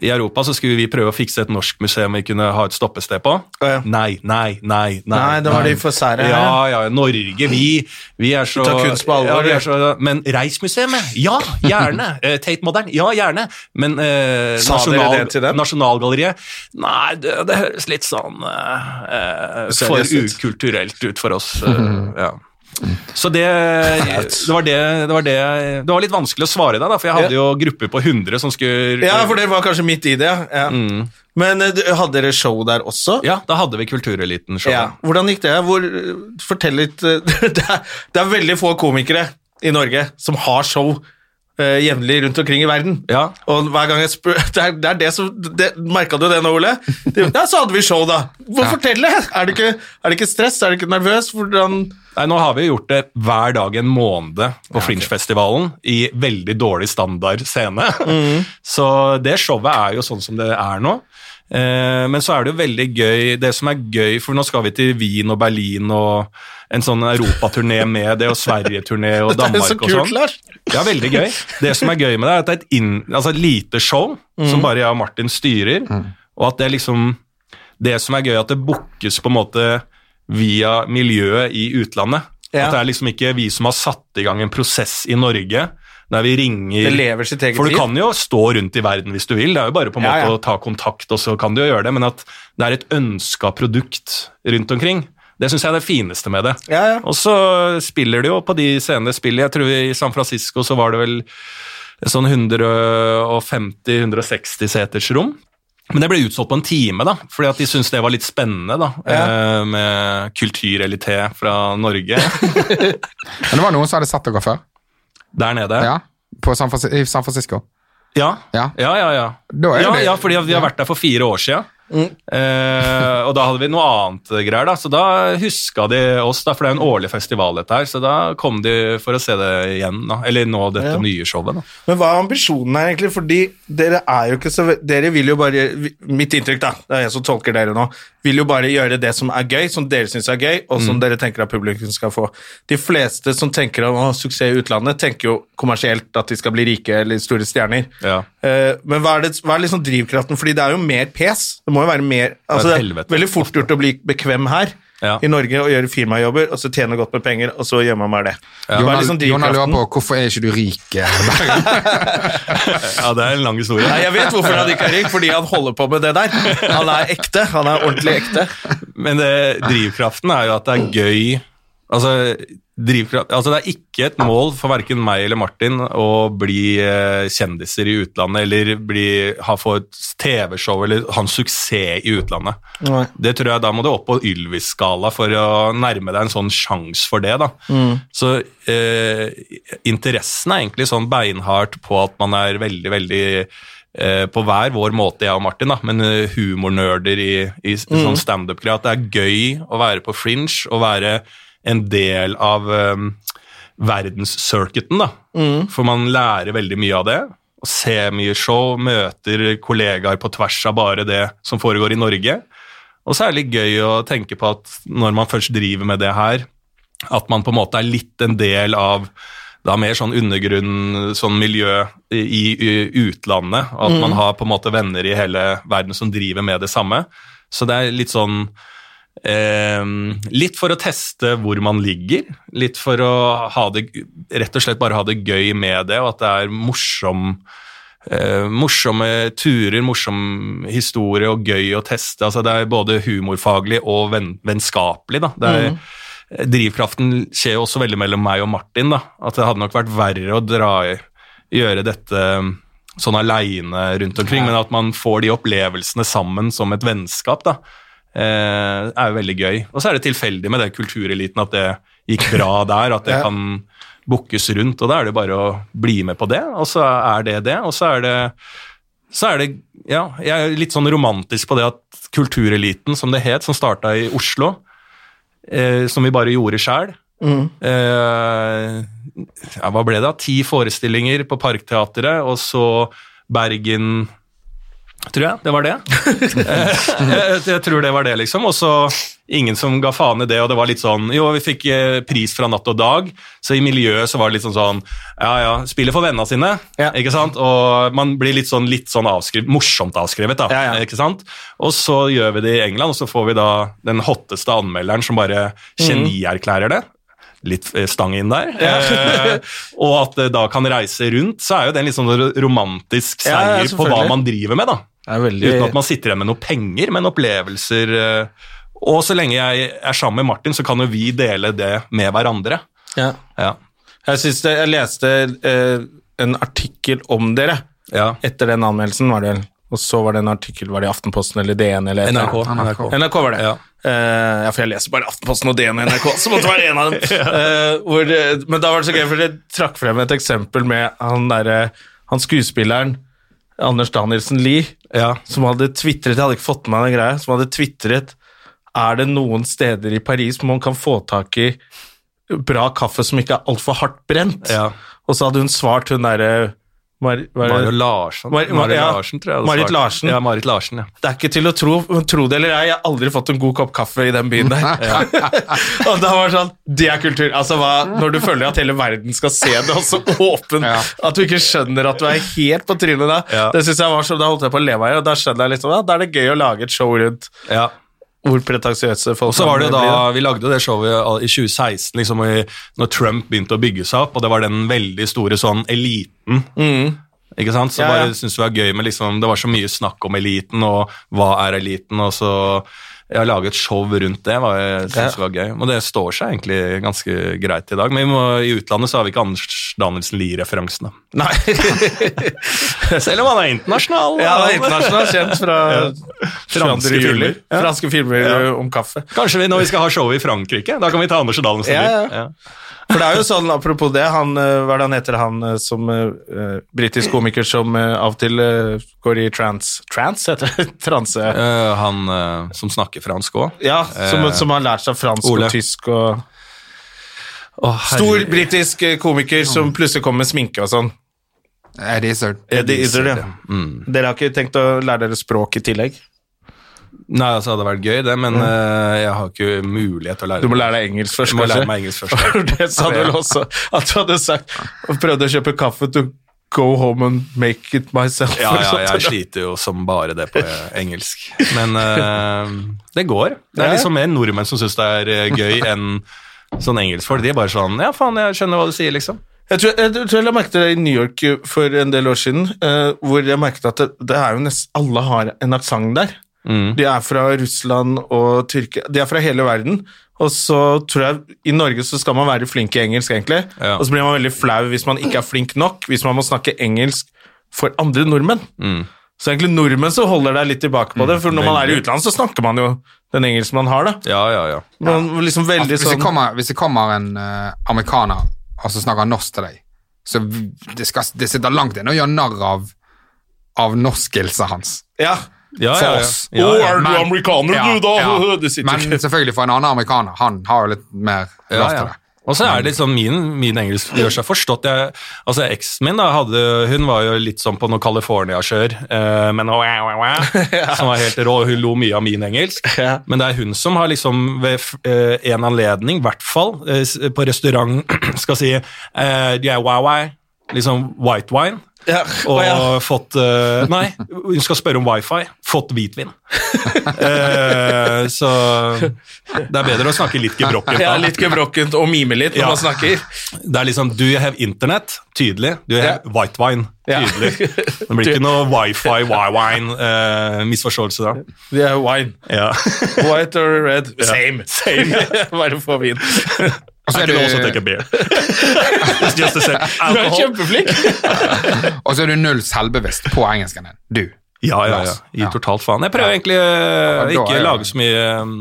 i Europa, så skulle vi prøve å fikse et norsk museum vi kunne ha et stoppested på. Ja. Nei, nei, nei. Nei, Nei, da var de for sære her, Ja, ja, Norge, vi, vi er så tar kunst på alvor, Ja, ja. så, men Reismuseet, ja, gjerne. Eh, Tate Modern, ja, gjerne. Men eh, Sa dere det til dem? Nasjonalgalleriet Nei, det, det høres litt sånn eh, eh, for ukulturelt ut for oss. eh, ja. Så det, det, var det, det var det Det var litt vanskelig å svare deg, da, for jeg hadde jo grupper på 100 som skulle Ja, for det var kanskje midt i det, ja. Mm. Men eh, hadde dere show der også? Ja, da hadde vi Kultureliten-show. Ja. Hvordan gikk det? Hvor, fortell litt eh, det, er, det er veldig få komikere i Norge som har show uh, jevnlig rundt omkring i verden. Ja. Og hver gang jeg spør Det er det, er det som Merka du det nå, Ole? Det, ja, så hadde vi show, da. Hvor ja. fortelle! Er det, ikke, er det ikke stress? Er det ikke nervøs? Hvordan Nei, Nå har vi gjort det hver dag en måned på Fringe-festivalen i veldig dårlig standard scene. Så det showet er jo sånn som det er nå. Eh, men så er det jo veldig gøy Det som er gøy, for nå skal vi til Wien og Berlin og en sånn europaturné med det, og Sverige-turné og Det er Danmark så og kult, sånn. Lars. Ja, veldig gøy. Det som er gøy med det, er at det er et, inn, altså et lite show som bare jeg og Martin styrer, og at det er liksom Det som er gøy, at det bookes på en måte via miljøet i utlandet. Ja. At det er liksom ikke vi som har satt i gang en prosess i Norge, der vi ringer Det lever sitt eget For du liv. kan jo stå rundt i verden hvis du vil, det er jo bare på en Ja, måte ja. å ta kontakt, og så kan du jo gjøre det, men at det er et ønska produkt rundt omkring. Det syns jeg er det fineste med det. Ja, ja. Og så spiller de jo på de scenene spiller. Jeg tror i San Francisco så var det vel sånn 150-160 seters rom. Men det ble utsolgt på en time, da, fordi at de syntes det var litt spennende. da, ja. Med kulturelité fra Norge Men det var noen som hadde sett dere før? Der nede. Ja, på San I San Francisco? Ja, Ja. ja, ja. ja. Ja, ja fordi vi har vært der for fire år siden. Eh, og da hadde vi noe annet greier, da, så da huska de oss, da, for det er jo en årlig festival dette her, så da kom de for å se det igjen, da. Eller nå dette Ja. nye showet, da. Men hva er ambisjonen her, egentlig? Fordi dere er jo ikke så Dere vil jo bare Mitt inntrykk, da, det er jeg som tolker dere nå, vil jo bare gjøre det som er gøy, som dere syns er gøy, og som dere tenker at publikum skal få. De fleste som tenker om å, suksess i utlandet, tenker jo kommersielt at de skal bli rike eller store stjerner. Ja. Eh, men hva er, det, hva er liksom drivkraften? Fordi det er jo mer pes. Det må jo være mer altså Det er Det er veldig fort gjort å bli bekvem her Ja. i Norge og gjøre firmajobber, og så tjene godt med penger, og så gjør man bare det. Hva er Jonna, liksom lurer på hvorfor er ikke du rik? eh, Ja, det er en lang historie. Nei, jeg vet hvorfor han ikke er rik, fordi han holder på med det der. Han er ekte. Han er ordentlig ekte. Men det, drivkraften er jo at det er gøy Altså, drivkraft, altså Det er ikke et mål for verken meg eller Martin å bli eh, kjendiser i utlandet eller bli, ha få et TV-show eller ha en suksess i utlandet. Nei. Det tror jeg Da må du opp på Ylvis-skala for å nærme deg en sånn sjanse for det. da. Så eh, interessen er egentlig sånn beinhardt på at man er veldig, veldig eh, på hver vår måte, jeg og Martin, da, men eh, humornerder i, i s- sånn standup-greie. At det er gøy å være på fringe og være en del av um, verdenscircuiten, da. For man lærer veldig mye av det. Og ser mye show, møter kollegaer på tvers av bare det som foregår i Norge. Og så er det litt gøy å tenke på at når man først driver med det her, at man på en måte er litt en del av da mer sånn undergrunn, sånn miljø i, i utlandet. At At man har på en måte venner i hele verden som driver med det samme. Så det er litt sånn litt for å teste hvor man ligger, litt for å ha det, rett og slett bare ha det gøy med det, og at det er morsom, eh, morsomme turer, morsom historie og gøy å teste. Altså, det er både humorfaglig og venn, vennskapelig. Er, Drivkraften skjer jo også veldig mellom meg og Martin. Da. At det hadde nok vært verre å dra, gjøre dette sånn aleine rundt omkring, men at man får de opplevelsene sammen som et vennskap, da, eh, er jo veldig gøy. Og så er det tilfeldig med det kultureliten at det gikk bra der, at det Ja. kan bookes rundt, og da er det bare å bli med på det, og så er det det, og så er det så er det, ja, Jeg er litt sånn romantisk på det at Kultureliten, som det het, som starta i Oslo, eh, som vi bare gjorde sjæl eh, ja, Hva ble det? Ti forestillinger på Parkteatret, og så Bergen Tror jeg det var det. Eh, jeg, jeg tror det var det, liksom. Og så ingen som ga faen i det, og det var litt sånn Jo, vi fikk eh, pris fra Natt og Dag, så i miljøet så var det litt sånn sånn Ja, ja, spiller for vennene sine, Ja. ikke sant? Og man blir litt sånn, litt sånn avskrevet, morsomt avskrevet, da. Ja, ja. Ikke sant? Og så gjør vi det i England, og så får vi da den hotteste anmelderen som bare genierklærer det. Litt eh, stang inn der. Eh, og at det da kan reise rundt, så er jo det en litt sånn romantisk Ja, ja, seier på hva man driver med, da. Veldig Uten at man sitter igjen med noe penger, men opplevelser. eh, Og så lenge jeg er sammen med Martin, så kan jo vi dele det med hverandre. ja. Ja. Jeg, synes det, jeg leste eh, en artikkel om dere ja. etter den anmeldelsen, var det vel. Og så var det en artikkel, var det i Aftenposten eller DN eller NRK. NRK. NRK var det. Ja. Uh, ja, for jeg leser bare Aftenposten og DN og NRK, så måtte det være en av dem. Uh, hvor, eh, men da var det så gøy, for dere trakk frem et eksempel med han, derre- han skuespilleren Anders Danielsen Lie, Ja. som hadde tvitret, jeg hadde ikke fått med meg den greia, som hadde tvitret Er det noen steder i Paris hvor man kan få tak i bra kaffe som ikke er altfor hardt brent? Ja. Og så hadde hun svart hun derre Mar Mario Larsen. Mar- Mar- Marit ja. Larsen, tror jeg. Marit. Larsen. Ja, Marit Larsen, ja. Det er ikke til å tro, tro det eller ei, jeg har aldri fått en god kopp kaffe i den byen der. og da var det sånn, det er kultur. Altså hva, Når du føler at hele verden skal se det, og så åpen, Ja. at du ikke skjønner at du er helt på trynet da. Ja. Det synes jeg var sånn, Da holdt jeg på å le meg, og da skjønner jeg liksom, da, da er det gøy å lage et show rundt ja. Hvor pretensiøse folk Og så var det da, Vi lagde jo det showet i 2016, liksom, når Trump begynte å bygge seg opp, og det var den veldig store sånn eliten. Ikke sant? Så Mm. Ja, ja. bare syntes vi det var gøy med liksom, Det var så mye snakk om eliten, og hva er eliten, og så jeg har laget et show rundt det, var, jeg synes ja. var gøy. Og det står seg egentlig ganske greit i dag. Men må, i utlandet så har vi ikke Anders Danielsen Lie-referansene. Nei. Selv om han er internasjonal. ja, han er internasjonal, kjent fra Franske 22. filmer. Ja. Franske filmer Ja. om kaffe. Kanskje vi, når vi skal ha show i Frankrike, da kan vi ta Anders Danielsen Ja, ja, ja. For det er jo sånn, apropos det, han, eh, hva er det han heter, han eh, som uh, britisk komiker som uh, av og til uh, går i trans Trans, heter det? Transe. Uh, han som snakker fransk òg. Ja, som, som har lært seg fransk Ole. og tysk og Stor britisk komiker som plutselig kommer med sminke og sånn. Eddie Izzard. Eddie Izzard, ja. Mm. Dere har ikke tenkt å lære dere språk i tillegg? Nei, altså, det hadde vært gøy, det, men eh, jeg har ikke mulighet til å lære Du må lære deg engelsk først, Jeg må lære meg engelsk først. Det sa du vel også, at du hadde sagt og prøvde å kjøpe kaffe til go home and make it myself. Ja, ja, jeg sliter jo som bare det på eh, engelsk. Men uh, det går. Det er liksom mer nordmenn som syns det er gøy enn sånn engelskfolk. De er bare sånn Ja, faen, jeg skjønner hva du sier, liksom. Jeg tror jeg, tror jeg la merke til det i New York for en del år siden, uh, hvor jeg merket at det, det er jo nesten alle har en aksent der. Mm. De er fra Russland og Tyrkia, de er fra hele verden. Og så tror jeg i Norge så skal man være flink i engelsk, egentlig. Ja. Og så blir man veldig flau hvis man ikke er flink nok, hvis man må snakke engelsk for andre nordmenn. Mm. Så egentlig nordmenn så holder deg litt tilbake på det, for når man er i utlandet, så snakker man jo den engelsken man har, da. Ja, ja, ja. Man liksom veldig Hvis det sånn kommer, hvis det kommer en uh, amerikaner og så snakker norsk til deg, så det, skal, det sitter langt inne å gjøre narr av, av norskelse hans. Ja. Ja, For ja, ja. oss. Ja, Å, er du Men- amerikaner, Ja, du, da? ja. Det sitter Men ikke selvfølgelig for en annen amerikaner. Han har jo litt mer Ja, lov til det. Og så er det liksom min, min engelsk gjør seg forstått. Jeg, altså Eksen min da, hadde, hun var jo litt sånn på noe California-kjør, eh, men wah, wah, wah, som var helt rå. Hun lo mye av min engelsk. Ja. Men det er hun som har liksom ved eh, en anledning, i hvert fall eh, på restaurant, skal si eh, yeah, wow, wow, liksom white wine. Ja. Og ja. fått uh, Nei, hun skal spørre om wifi. fått hvitvin. uh, så det er bedre å snakke litt gebrokkent. Ja, litt gebrokkent og mime litt når Ja. man snakker. Det er liksom Do you have internet? Tydelig. Do you have white wine? Tydelig. Det blir ikke noe wifi, wine, uh, misforståelse da. Det er wine. Ja. White or red? Same. Bare få vin. Og så I er du... also take a beer. It's just the same. Du er kjempeflink. og så er du null selvbevisst på engelsken din. Du. Ja, ja, ja. Gi Ja. totalt faen. Jeg prøver egentlig uh, Ja, ikke å lage så mye um,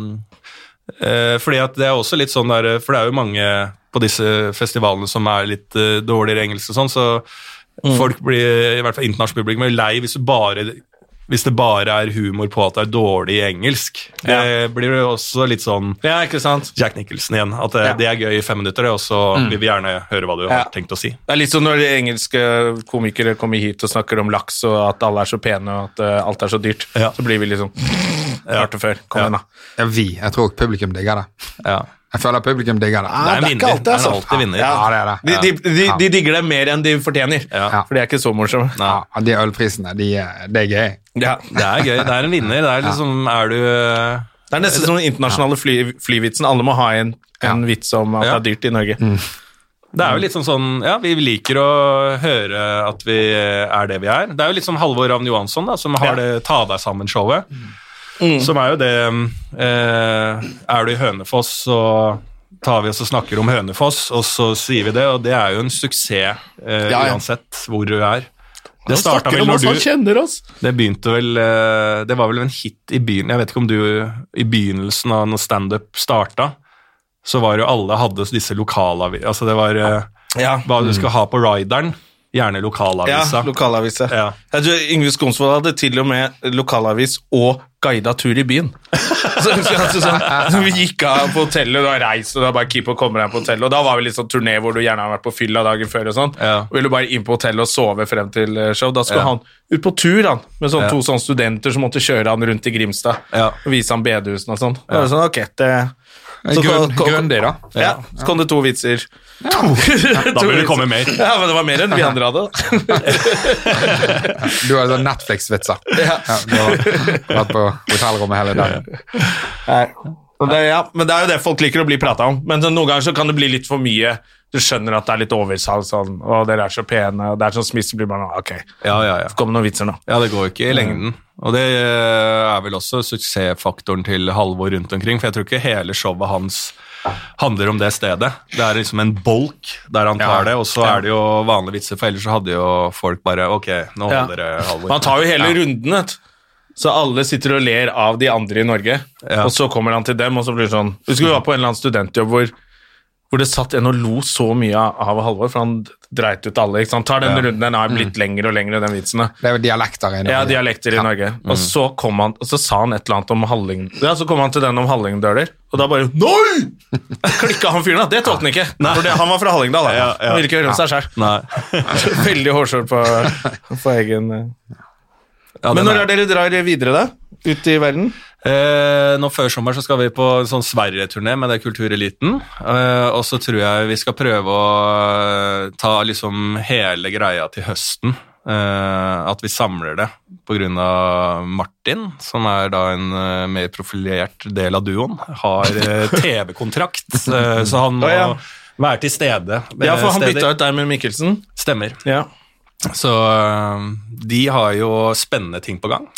uh, Fordi at det er også litt sånn der For det er jo mange på disse festivalene som er litt uh, dårligere i engelsk og sånn, så Mm. folk blir, i hvert fall internasjonalt publikum, lei hvis, du bare, hvis det bare er humor på at det er dårlig i engelsk. Det blir jo også litt sånn Ja, ikke sant? Jack Nicholson igjen. At det, Ja. det er gøy i fem minutter, det, og så vil vi gjerne høre hva du Ja. har tenkt å si. Det er litt som når engelske komikere kommer hit og snakker om laks og at alle er så pene og at uh, alt er så dyrt. Ja. Så blir vi liksom Hørte før. Kom Ja. igjen, da. Ja, vi. Jeg tror publikum digger det. Ja. Jeg føler publikum digger det. Det er det er alltid, er altså. alltid vinner. Ja, det er det. De, de, de, de digger det mer enn de fortjener. Ja. For de er ikke så morsomme. Ja, de ølprisene, de, er- det er gøy. Ja. Det er gøy. Det er en vinner. Det er liksom Er du Det er nesten som den internasjonale fly, flyvitsen. Alle må ha en, en vits om at det er dyrt i Norge. Det er jo litt sånn sånn Ja, vi liker å høre at vi er det vi er. Det er jo litt som Halvor Ravn Johansson, da, som har det Ta deg sammen-showet. Som er jo det eh, Er du i Hønefoss, så tar vi oss og snakker om Hønefoss, og så sier vi det, og det er jo en suksess eh, Ja, ja. uansett hvor du er. Det starta vel når du oss. Det begynte vel eh, Det var vel en hit i byen Jeg vet ikke om du i begynnelsen av når standup starta, så var jo alle hadde disse lokalavisene Altså det var eh, Ja. hva du skal ha på rideren. Gjerne lokalavisa. Ja, lokalavisa. Ja. Jeg tror Yngve Skonsvold hadde til og med lokalavis og guida tur i byen. Så, så, altså, sånn, så vi gikk av på hotellet, og har reist, og da bare keep og kommer deg på hotellet. Og da var vi litt sånn turné hvor du gjerne har vært på fylla dagen før og sånn. Ja. Og ville bare inn på hotellet og sove frem til eh, show. Da skulle Ja. han ut på tur, han, med sånn to sånne studenter som måtte kjøre han rundt i Grimstad. Og vise han bedehusene og sånn. Da var det sånn, ok, det... Så Grunn, kom- da. Ja, så kom det to vitser. Da burde det komme mer. Ja, men det var mer enn vi andre hadde. Du har sånn Netflix-vitser. Ja. du har vært på hotellrommet hele dagen. Ja, men det er jo det folk liker å bli prata om. Men noen ganger så kan det bli litt for mye. Du skjønner at det er litt oversalg, sånn, og dere er så pene, og det er sånn smiss, så blir bare ok, Ja, ja, ja. kom med noen vitser nå. Ja, det går ikke i lengden. Og det eh, er vel også suksessfaktoren til Halvor rundt omkring, for jeg tror ikke hele showet hans handler om det stedet. Det er liksom en bolk der han tar det, og så er det jo vanlige vitser, for ellers så hadde jo folk bare Ok, nå holder det Halvor. Man tar jo hele runden, vet du. Så alle sitter og ler av de andre i Norge, og så kommer han til dem, og så blir det sånn Husker vi var på en eller annen studentjobb hvor, hvor det satt en og lo så mye av Halvor, for han dreit ut alle. ikke sant? Tar den Ja. runden, den har blitt lengre og lengre, den vitsen. Det er jo dialekter i Norge. Ja, dialekter i Norge. Mm. Og så kom han, og så sa han et eller annet om Halling... Ja, så kom han til den om Hallingdøler, og da bare Nei! Klikka han fyren, da. Det tålte han ikke. For det, han var fra Hallingdal, da. Ja, ja. Han ville ikke høre om seg sjøl. Veldig hårsår på, på egen eh. Men når er dere drar videre, da? Ut i verden? Eh, nå Før sommer så skal vi på en sånn Sverige-turné med det Kultureliten. Eh, og så tror jeg vi skal prøve å eh, ta liksom hele greia til høsten. Eh, at vi samler det pga. Martin, som er da en eh, mer profilert del av duoen, har eh, TV-kontrakt, så han må være til stede. Ja, for han bytta ut deg med Mikkelsen. Stemmer. Ja. Så eh, de har jo spennende ting på gang.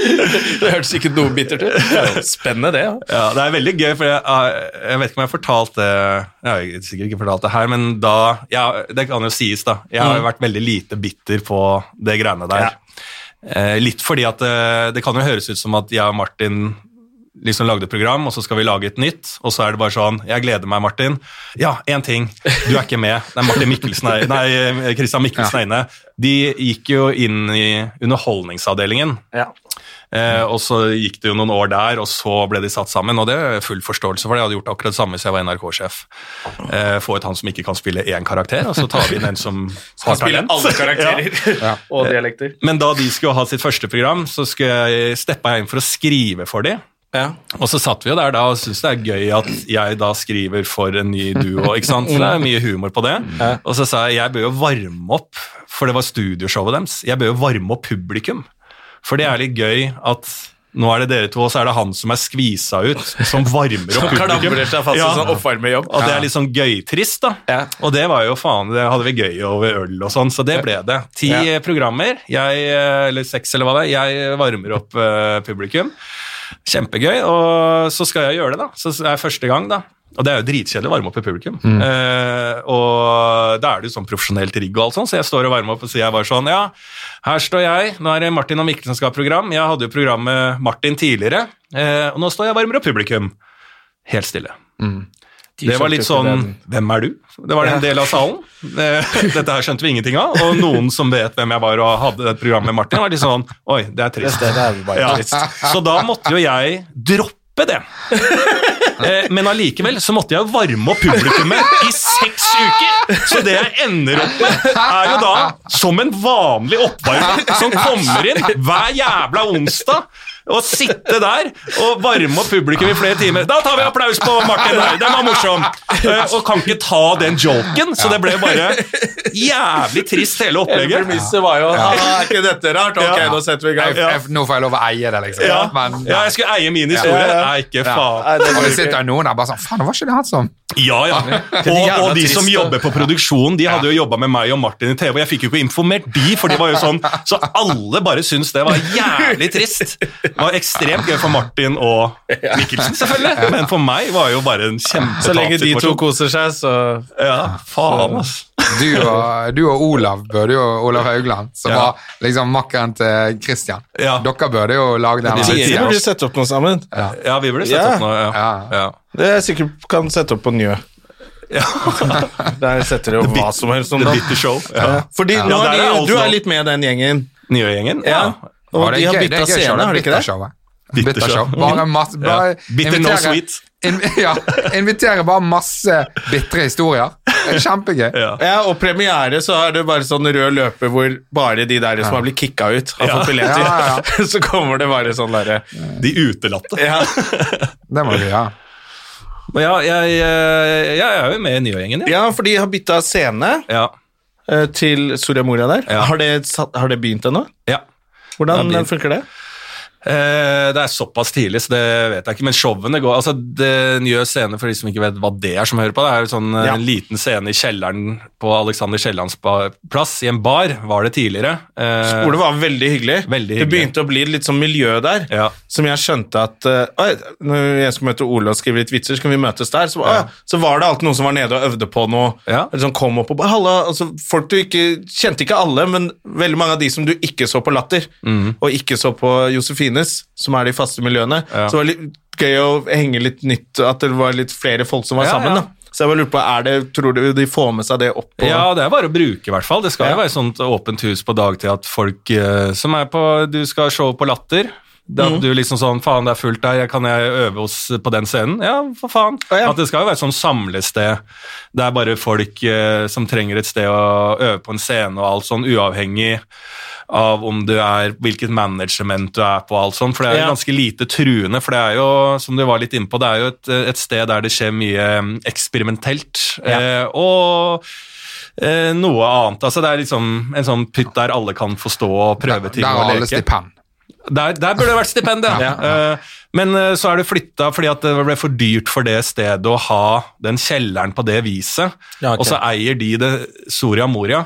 Det hørtes ikke noe bittert ut. Spennende, det. Ja. Ja, det er veldig gøy, for jeg, jeg vet ikke om jeg har fortalt det Jeg har sikkert ikke fortalt det her, men da ja, Det kan jo sies, da. Jeg har jo vært veldig lite bitter på det greiene der. Eh, litt fordi at det, det kan jo høres ut som at jeg og Martin liksom lagde et program, og så skal vi lage et nytt, og så er det bare sånn Jeg gleder meg, Martin. Ja, én ting. Du er ikke med. Nei, Martin Mikkelsen er, nei, Christian Mikkelsen er inne. De gikk jo inn i Underholdningsavdelingen. Ja. Eh, og så gikk det jo noen år der, og så ble de satt sammen. Og det er full forståelse for det. Jeg hadde gjort akkurat det samme hvis jeg var NRK-sjef. Eh, få ut han som ikke kan spille én karakter, og så tar vi inn en som har talent. alle karakterer Ja. og dialekter. Men da de skulle ha sitt første program, så skulle jeg steppa jeg inn for å skrive for dem. Ja. Og så satt vi jo der da og syntes det er gøy at jeg da skriver for en ny duo. ikke sant? Så det er mye humor på det. Og så sa jeg jeg bør jo varme opp, for det var studioshowet deres. Jeg bør jo varme opp publikum. For det er litt gøy at nå er det dere to, og så er det han som er skvisa ut, som varmer opp publikum. Ja. sånn. Og det er litt sånn gøytrist, da. Ja. Og det var jo faen, det hadde vi gøy over øl og sånn, så det ble det. Ti Ja. programmer, jeg, eh, eller seks eller hva det er, jeg varmer opp uh, publikum. Kjempegøy, og så skal jeg gjøre det, da. Så det er første gang, da. Og det er jo dritkjedelig å varme opp i publikum. Eh, og da er det jo sånn profesjonelt rigg og alt sånn, så jeg står og varmer opp og sier jeg bare sånn Ja, her står jeg, nå er det Martin og Mikkelsen som skal ha program. Jeg hadde jo program med Martin tidligere, eh, og nå står jeg og varmer opp publikum. Helt stille. Det var litt sånn Hvem er du? Det var en del av salen. Dette her skjønte vi ingenting av. Og noen som vet hvem jeg var og hadde et program med Martin, var litt sånn Oi, det er trist. Det er bare Ja. trist. Så da måtte jo jeg droppe det. Eh, Men allikevel så måtte jeg varme opp publikummet i seks uker! Så det jeg ender opp med, er jo da som en vanlig oppvarmer som kommer inn hver jævla onsdag og sitte der og varme opp publikum i flere timer. Da tar vi applaus på Martin her, den var morsom! Eh, Og kan ikke ta den joken, så det ble bare jævlig trist hele Hele opplegget. premisset var jo ja, Er ikke dette rart? Ok, Ja. nå setter vi i gang. Jeg, nå får jeg lov å eie det, liksom. Ja, Men, ja, jeg skulle eie min historie. Ja, ja. Nei, ikke Ja. faen. Nei, det og det sitter noen der bare sånn Faen, det var ikke det han som Ja, ja. Og, og de trist, som jobber på produksjon, de hadde jo jobba med meg og Martin i TV, og jeg fikk jo ikke informert de, for de var jo sånn Så alle bare syntes det var jævlig trist. Det var ekstremt gøy for Martin og Mikkelsen, selvfølgelig, men for meg var jo bare en Så lenge de to koser seg, så Ja, faen, ass. Du og, du og Olav burde jo Olav Haugland, som Ja. var liksom makkeren til Christian. Ja. Dere burde jo lage den. De- burde sette opp noe sammen. Ja, vi burde sette Ja. opp noe. Ja. Ja. Ja. Det er sikkert kan sette opp på Njø. Ja. Der setter de jo hva som helst om The det. Bitter Show. Ja. Fordi Ja, nå er de, du er litt med den gjengen. Nye gjengen? Ja. Og de har bytta scene, har de ikke det? Bare masse bare Bitter no sweet. In, ja, inviterer bare masse bitre historier. Er kjempegøy. Ja. Ja, og premiere så er det bare sånn rød løper hvor bare de der som har blitt kicka ut, har Ja. fått billetter. Ja, ja, så kommer det bare sånn derre De utelatte. ja. Det må du gjøre. Men ja, jeg, jeg, jeg er jo med i Nye-gjengen, ja. ja, for de har bytta scene ja. eh, til Soria Moria der. Ja. Har, det har det begynt ennå? ja. Hvordan Det funker det? Eh, det er såpass tidlig, så det vet jeg ikke. Men showene går altså det nye scene, for de som ikke vet hva det er som hører på, det er jo sånn eh, Ja. en liten scene i kjelleren på Alexander Kiellands plass, i en bar, var det tidligere. Eh, Skole var veldig hyggelig. Veldig hyggelig. Det begynte å bli litt sånn miljø der, Ja. som jeg skjønte at Når jeg skulle møte Ole og skrive litt vitser, så kan vi møtes der. Så, Ja. Så var det alltid noen som var nede og øvde på noe. Ja. Eller sånn kom opp og bare, Halla, altså, Folk du ikke Kjente ikke alle, men veldig mange av de som du ikke så på Latter, mm. og ikke så på Josefines, som er de faste miljøene, Ja. så var det litt gøy å henge litt nytt, at det var litt flere folk som var Ja, sammen. ja. da. Så jeg bare lurer på, det, Tror du de får med seg det opp? på- Ja, det er bare å bruke, i hvert fall. Det skal Ja. jo være sånt åpent hus på dagtid at folk eh, som er på Du skal show på Latter. Det Mm. at du liksom sånn Faen, det er fullt der, kan jeg øve oss på den scenen? Ja, for faen. Ja. At det skal jo være et sånn samlested. Det er bare folk eh, som trenger et sted å øve på en scene og alt sånn, uavhengig av om du er, hvilket management du er på og alt sånt, for det er jo Ja. ganske lite truende, for det er jo, som du var litt inne på, det er jo et, et sted der det skjer mye eksperimentelt. eksperimentelt, eh, og eh, noe annet. Altså, det er liksom en sånn pytt der alle kan få stå og prøve ting Der og leke. Der, der burde det vært stipend, ja. Ja. Eh, men eh, så er det flytta fordi at det ble for dyrt for det stedet å ha den kjelleren på det viset. Ja, ok. Og så eier de det Soria Moria.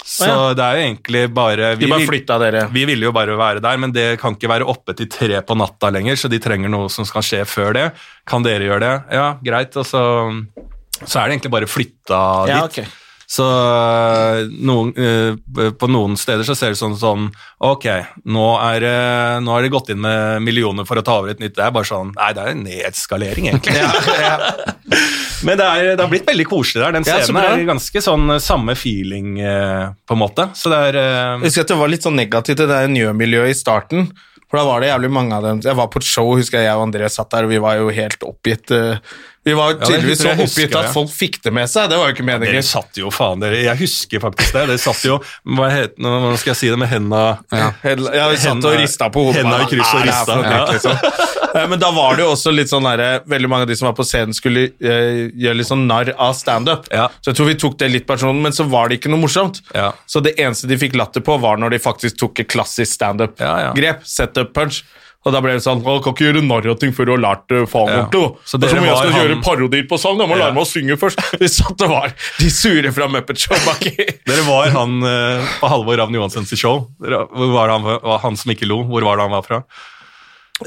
Så oh, ja. det er jo egentlig bare De bare flytta dere. vi ville jo bare være der, men det kan ikke være oppe til tre på natta lenger, så de trenger noe som skal skje før det. Kan dere gjøre det? Ja, greit. Og så, så er det egentlig bare flytta Ja, dit. ok. Så øh, noen, øh, på noen steder så ser det sånn sånn Ok, nå er, det- nå er det gått inn med millioner for å ta over et nytt Det er bare sånn Nei, det er en nedskalering, egentlig. Men det, er, det har blitt veldig koselig der. Den scenen ja, er ganske sånn samme feeling, på en måte. Så det er Jeg husker at det var litt sånn negativt i det Njø-miljøet i starten. For da var det jævlig mange av dem Jeg var på et show, husker jeg jeg og André satt der, og vi var jo helt oppgitt. eh, Vi var tydeligvis tydeligvis så oppgitt at folk fikk det med seg. Det var jo ikke Dere meningen. satt jo faen dere, Jeg husker faktisk det. Dere satt jo Hva het, nå skal jeg si det med henda Ja. Ja, vi satt og rista på hodet. henda i kryss og rista, ja. liksom? Men da var det jo også litt sånn derre Veldig mange av de som var på scenen, skulle uh, gjøre litt sånn narr av standup. Ja. Så jeg tror vi tok det litt personlig, men så var det ikke noe morsomt. Ja. Så det eneste de fikk latter på, var når de faktisk tok et klassisk Ja, ja. standup-grep. Setup punch. Og da ble det sånn kan ikke gjøre narr av ting før du har lært det faen Ja. ordentlig. Så det er som jeg skal han- gjøre parodier på sang, da må jeg Ja. lære meg å synge først. De satt og var de sure fra Muppet Show baki. Dere var han på på Halvor Ravn Johansens show. Hvor var det han, var han som ikke lo? Hvor var det han var fra?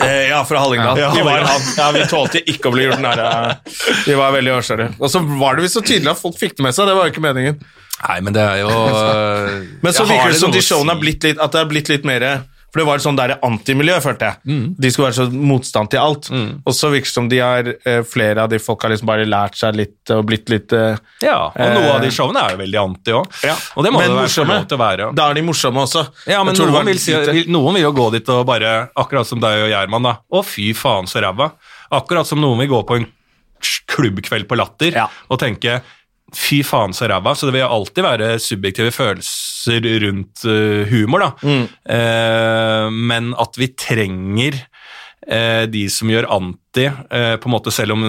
Eh, ja, fra Hallingdal. Ja. Vi var han. Ja, vi tålte ikke å bli gjort narr av. Vi var veldig årskjære. Og så var det visst så tydelig at folk fikk det med seg. Det var jo ikke meningen. Nei, men det er jo eh, Men så virker det som de showene har blitt litt, at det har blitt litt mer For det var et sånn antimiljø, følte jeg. De skulle være så motstand til alt. Og så virker det som de har eh, flere av de folka liksom bare lært seg litt og blitt litt eh, Ja, og noen Eh, av de showene er jo veldig anti òg. ja. Og det må Men det være lov til å være. Da er de morsomme også. Ja, men noen var vil, si, vil, noen vil jo gå dit og bare, akkurat som deg og Gjerman, da. Å, fy faen, så ræva. Akkurat som noen vil gå på en klubbkveld på Latter Ja. og tenke fy faen, så ræva. Så det vil alltid være subjektive følelser rundt eh, humor, da. Mm. Eh, men at vi trenger eh, de som gjør anti, eh, på en måte selv om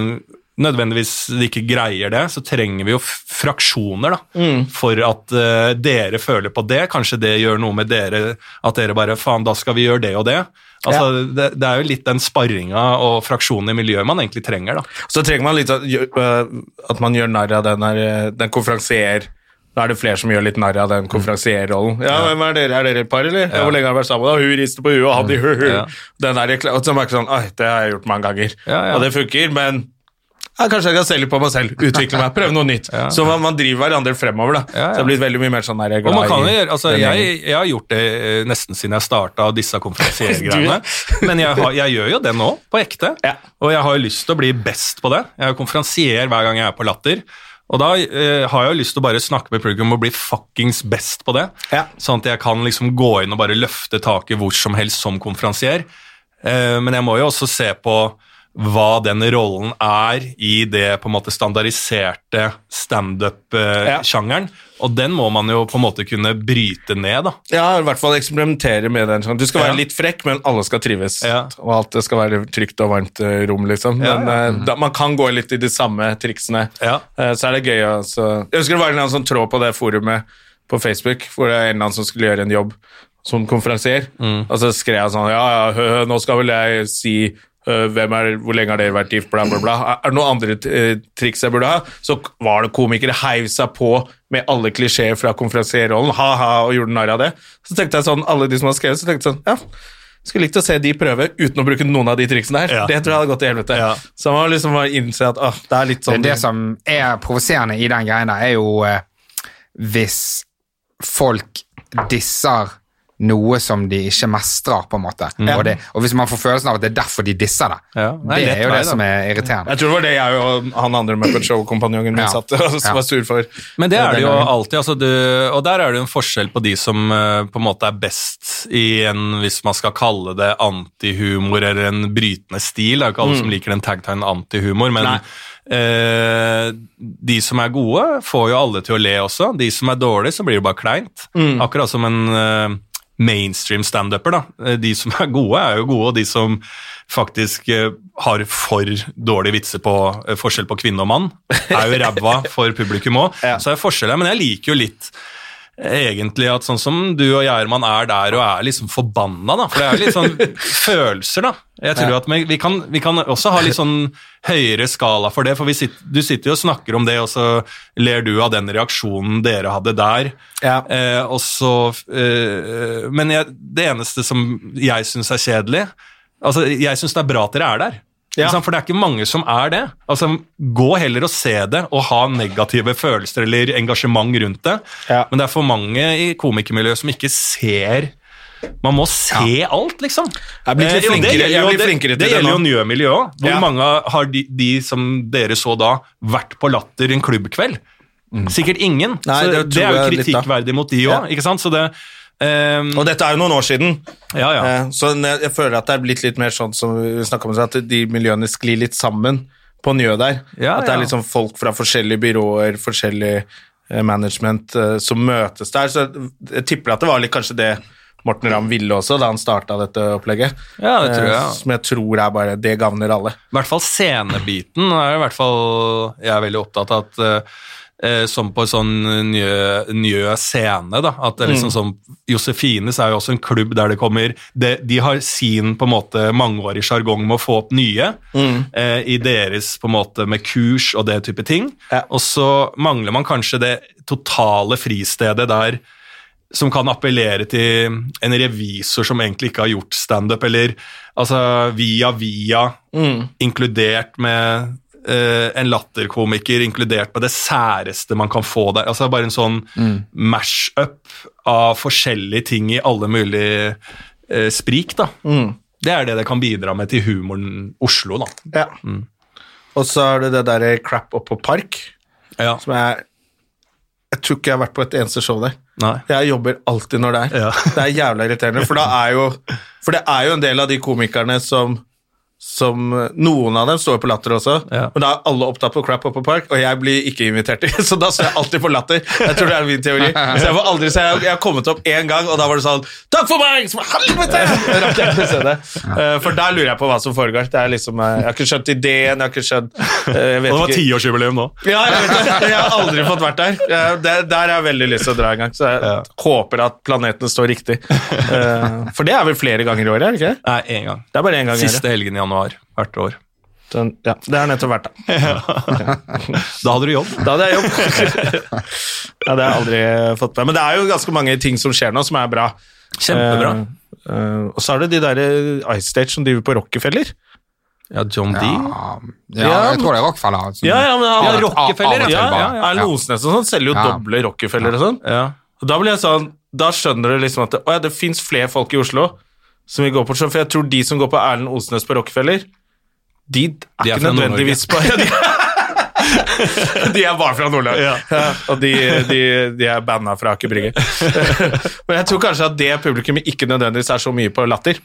nødvendigvis de ikke greier det, så trenger vi jo fraksjoner da, Mm. for at uh, dere føler på det. Kanskje det gjør noe med dere, at dere bare faen, da skal vi gjøre det og det. Altså, det, det er jo litt den sparringa og fraksjonen i miljøet man egentlig trenger. da. Så trenger man litt at, gjør- øh, at man gjør narr av den, øh, den konferansier Da er det flere som gjør litt narr av den konferansierrollen. Ja, hvem er dere? Er dere et par, eller? Ja. Hvor lenge har dere vært sammen? Da? Hun rister på huet, og han i hu, hu. Ja. Den der, og så merker jeg sånn, Oi, det har jeg gjort mange ganger. Ja, ja. Og det funker, men ja, kanskje jeg kan se litt på meg selv, utvikle meg, prøve noe nytt. Ja. Så man, man driver hverandre fremover, da. Ja. Så det har blitt veldig mye mer sånn der, er glad kan i gjøre, altså, jeg, jeg har gjort det eh, nesten siden jeg starta disse konferansiergreiene. Men jeg, har, jeg gjør jo det nå, på ekte. Og jeg har jo lyst til å bli best på det. Jeg er konferansier hver gang jeg er på Latter. Og da eh, har jeg jo lyst til å bare snakke med publikum og bli fuckings best på det. Ja. Sånn at jeg kan liksom gå inn og bare løfte taket hvor som helst som konferansier. Eh, men jeg må jo også se på hva den rollen er i det på en måte standardiserte standup-sjangeren. Og den må man jo på en måte kunne bryte ned, da. Ja, i hvert fall eksperimentere med den. Sånn. Du skal være Ja. litt frekk, men alle skal trives. Ja. Og alt det skal være trygt og varmt eh, rom, liksom. Men eh, da, man kan gå litt i de samme triksene. Ja. Eh, så er det gøy å altså. Jeg husker det var en eller annen sånn tråd på det forumet på Facebook, hvor det er en eller annen som skulle gjøre en jobb som konferansier. Mm. Og så skrev jeg sånn Ja, ja, hø, hø, nå skal vel jeg si er, hvor lenge har dere vært gift, bla, bla, bla. Er det noen andre eh, triks jeg burde ha? Så var det komikere heiv seg på med alle klisjeer fra konferansierrollen, ha-ha, og gjorde narr av det. Så tenkte jeg sånn, alle de som har skrevet, så tenkte jeg sånn, ja, skulle likt å se de prøve uten å bruke noen av de triksene her. Ja. Det tror jeg hadde gått til helvete. Ja. Så man må liksom bare innse at åh, det er litt Det, sånn det som er provoserende i den greia der, er jo eh, hvis folk disser noe som de ikke mestrer, på en måte. Og, det, og hvis man får følelsen av at det er derfor de disser det. Ja, det er det er jo det da. som er irriterende. Jeg tror det var det jeg og han andre Muppet Show-kompanjongen min Ja. satt og Ja. var sur for. Men det er det jo alltid, altså du, og der er det jo en forskjell på de som eh, på en måte er best i en, hvis man skal kalle det antihumor eller en brytende stil. Det er jo ikke alle som liker den tagtegnen antihumor, men Nei. eh, de som er gode, får jo alle til å le også. De som er dårlige, så blir det bare kleint. Akkurat som en eh, mainstream standuper. da. Eh, De som er gode, er jo gode, og de som faktisk eh, har for dårlige vitser på eh, forskjell på kvinne og mann, er jo ræva for publikum òg. Ja. Så er forskjell her, men jeg liker jo litt egentlig at sånn som du og Gjerman er der og er liksom forbanna, da. For det er jo litt sånn følelser, da. Jeg tror at vi, kan, vi kan også ha litt sånn høyere skala for det, for vi sitter, du sitter jo og snakker om det, og så ler du av den reaksjonen dere hadde der. Ja. Eh, og så, eh, men jeg, det eneste som jeg syns er kjedelig altså Jeg syns det er bra at dere er der. Ja. For det er ikke mange som er det. Altså, Gå heller og se det og ha negative følelser eller engasjement rundt det. Ja. Men det er for mange i komikermiljøet som ikke ser man må se alt, liksom. Jeg blir litt Eh, flinkere- er jo- det- flinkere til Det det gjelder jo. Njø-miljøet òg. Hvor Ja. mange har de, de som dere så da, vært på Latter en klubbkveld? Sikkert ingen. Nei, det det, er jo kritikkverdig mot de òg, Ja. Så det ehm, Og dette er jo noen år siden, Ja, ja. eh, så jeg, føler at det er blitt litt mer sånn som vi om, at de miljøene sklir litt sammen på Njø der. Ja, at det er liksom folk fra forskjellige byråer, forskjellig eh, management eh, som møtes der. Så jeg tipper at det var litt kanskje det Morten Ramm ville også da han starta dette opplegget. Ja, det tror jeg, ja. Som jeg tror er bare Det gagner alle. I hvert fall scenebiten er i hvert fall jeg er veldig opptatt av at eh, eh, som på en sånn nye, nye scene, da. At det er liksom sånn Josefines er jo også en klubb der det kommer De, De har sin på en måte mangeårig sjargong med å få opp nye eh, i deres på en måte med kurs og det type ting. Ja. Og så mangler man kanskje det totale fristedet der som kan appellere til en revisor som egentlig ikke har gjort standup, eller altså via via, inkludert med eh, en latterkomiker, inkludert med det særeste man kan få der. Altså bare en sånn mash-up av forskjellige ting i alle mulige uh, sprik, da. Det er det det kan bidra med til humoren Oslo, da. Ja. Og så er det det derre crap opp på park, Ja. som er Jeg tror ikke jeg har vært på et eneste show der. Nei. Jeg jobber alltid når det er. Ja. Det er jævla irriterende, for, da er jo, for det er jo en del av de komikerne som som Noen av dem står på Latter også, Ja. men da er alle opptatt på Crap Up på Park, og jeg blir ikke invitert så da står jeg alltid på Latter. Jeg tror det er min teori. Så jeg aldri så jeg, jeg har kommet opp én gang, og da var det sånn Takk for meg! Som helvete! Jeg ikke se det. Eh, For der lurer jeg på hva som foregår. Det er liksom, eh, jeg har ikke skjønt ideen, jeg har ikke skjønt jeg vet Og det var tiårsjubileum nå. Ja, jeg vet det. Jeg har aldri fått vært der. Jeg- Der, har jeg veldig lyst til å dra en gang, så jeg håper at planeten står riktig. Eh, For det er vel flere ganger i året, er det ikke? Nei, én gang. Det er bare én gang. Siste helgen i januar hvert år. Den, ja, det har nettopp vært, da. Da hadde du jobb. Da hadde jeg jobb. ja, det har jeg aldri fått med. Men det er jo ganske mange ting som skjer nå, som er bra. Kjempebra. Uh, uh, og så er det de der Ice Stage som driver på Rockefeller. Ja, John D. Ja, ja, Ja, jeg tror det er Rockefeller. som- Ja, ja, men han- Ja, Rockefeller, Ja, ja, ja. Erlend Osnes og sånn selger jo Ja. doble Rockefeller og sånn. Ja. Og da blir jeg sånn, da skjønner du liksom at det, å ja, det fins flere folk i Oslo som vil gå på for jeg tror de som går på Erlend Osnes på Rockefeller, de er, De er ikke nødvendigvis på ja, de, de er bare fra Nordland, Ja. og de, de, de er banna fra Aker Brygge. Men jeg tror kanskje at det publikummet ikke nødvendigvis er så mye på latter.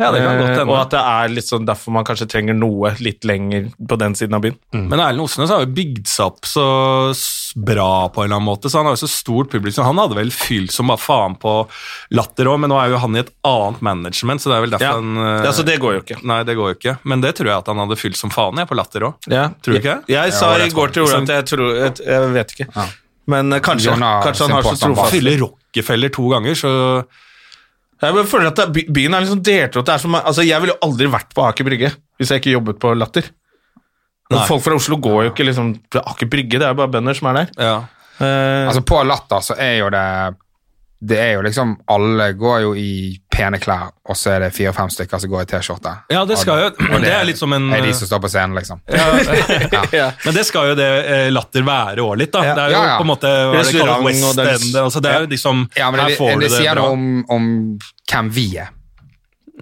Ja, det kan godt Eh, hende. og at det er litt sånn derfor man kanskje trenger noe litt lenger på den siden av byen. Men Erlend Osnes har jo bygd seg opp så bra på en eller annen måte, så han har jo så stort publikum. Han hadde vel fylt som bare faen på Latter òg, men nå er jo han i et annet management, så det er vel derfor Ja. han eh, Ja, så det går jo ikke. Nei, det går jo ikke. Men det tror jeg at han hadde fylt som faen jeg på Latter òg. Ja. Tror du ikke? Jeg, jeg sa i går til Ola at jeg tror Jeg, jeg vet ikke. Men eh, kanskje, kanskje han har så trofast Fylle Rockefeller to ganger, så Jeg føler at det, byen er liksom delt opp. Det som, altså, jeg ville jo aldri vært på Aker Brygge hvis jeg ikke jobbet på Latter. Nei. Folk fra Oslo går jo ikke liksom til Aker Brygge, det er jo bare bønder som er der. ja. Eh, Altså På Latter så er jo det Det er jo liksom Alle går jo i pene klær, og så er det fire-fem stykker som går i T-skjorte. ja, det skal jo Og Det er litt som en er de som står på scenen, liksom. ja. Men det skal jo det eh, Latter være òg litt, da. Det er jo Ja, ja. på en måte hva det kalles, og West den- End. Altså, det er jo liksom Ja, men Her det, får det, du det sier noe om, om hvem vi er,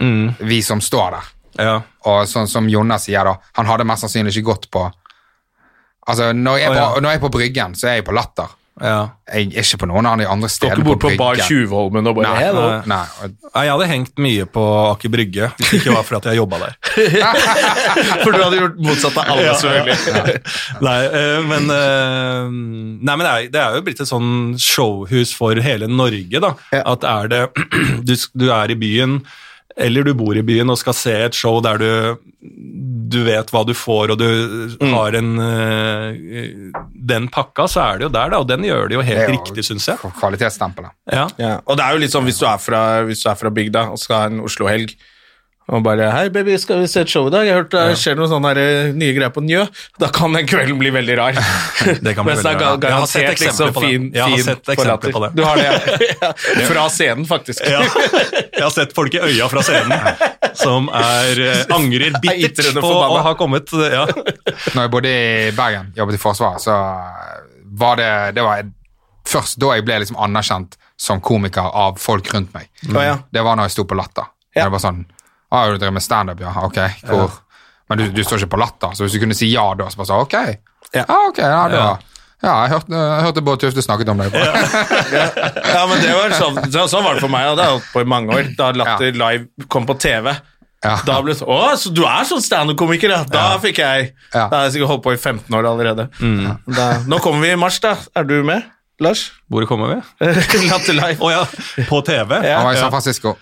Mm, vi som står der. ja. Og sånn som Jonas sier, da, han hadde mest sannsynlig ikke gått på Altså, når jeg, er på, ja. når jeg er på Bryggen, så er jeg på Latter. Ja. Jeg er ikke på noen av de andre stedene. stedene ikke på bort på Bar Bryggen. Tjuvholmen og bare Nei, nei, nei. Nei, Jeg hadde hengt mye på Aker Brygge, hvis det ikke var for at jeg jobba der. For du hadde gjort motsatt av alle, Ja, ja. selvfølgelig. Nei, eh, men, eh, nei, men det, er, det er jo blitt et sånn showhus for hele Norge, da. Ja. At er det du, du er i byen, eller du bor i byen og skal se et show der du, du vet hva du får, og du Mm. har en uh, Den pakka, så er det jo der, da. Og den gjør det jo helt det jo riktig, syns jeg. Kvalitetsstempelet. Ja. Ja. Og det er jo litt sånn hvis du er fra, hvis du er fra bygda og skal ha en Oslo-helg, og bare 'Hei, baby, skal vi se et show i dag?' Jeg har hørt det skjer noen sånne her, eh, nye greier på Njø. Da kan den kvelden bli veldig rar. Det kan bli Mens veldig rar. Jeg har sett eksempler liksom på det. Jeg har sett eksempler på det. Du har det, ja. Fra scenen, faktisk. Ja. Jeg har sett folk i øya fra scenen som er, eh, angrer bittert på å ha kommet ja. Når jeg bodde i Bergen, jobbet i Forsvaret, så var det Det var først da jeg ble liksom anerkjent som komiker av folk rundt meg. Mm. Det var når jeg sto på Latter. Ja. Det var sånn ah, 'Du driver med standup, ja? Ok, hvor?' Men du, du står ikke på Latter, så hvis du kunne si ja da, så bare så, 'Ok, Ja. ah, ok, ja, da. Ja. ja, jeg hørte, jeg hørte Bård Tufte snakket om deg. Ja, men det var sånn, så, sånn var det for meg, og det har holdt på i mange år. Da Latter Live kom på TV, Ja. Da ble det sånn Å, så du er sånn standup-komiker, ja. Da fikk jeg Ja. Da har jeg sikkert holdt på i 15 år allerede. Da, nå kommer vi i mars, da. Er du med, Lars? Hvor kommer vi? Latter Live. Å ja, på TV? Ja. Han var i San Francisco.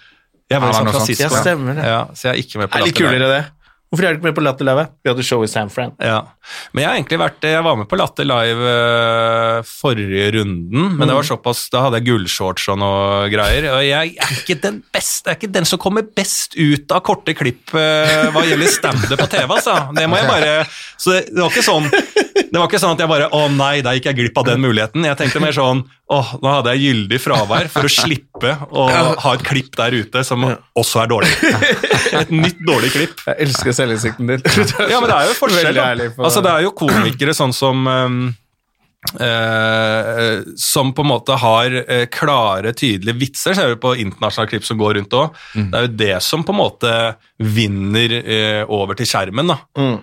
Jeg var i San. Francisco. Ja, stemmer det. Ja, så jeg er ikke med på Det er litt kulere, det. Hvorfor er du ikke med på Latter Live? Vi hadde show i San Fran. Ja. Men jeg har egentlig vært Jeg var med på Latter Live eh, forrige runden, men det var såpass Da hadde jeg gullshorts og noe greier. Og jeg er ikke den beste, jeg er ikke den som kommer best ut av korte klipp eh, hva gjelder standup på TV, altså. Det må jeg bare Så det, det var ikke sånn Det var ikke sånn at jeg bare Å nei, da gikk jeg glipp av den muligheten. Jeg tenkte mer sånn Åh, nå hadde jeg gyldig fravær for å slippe å ha et klipp der ute som også er dårlig. Et nytt dårlig klipp. Jeg elsker selvinnsikten din. Ja, men det er jo forskjell. Da. Altså, det er jo komikere sånn som um, eh, Som på en måte har uh, klare, tydelige vitser. Ser du på internasjonale klipp som går rundt òg. Mm. Det er jo det som på en måte vinner uh, over til skjermen. da. Mm.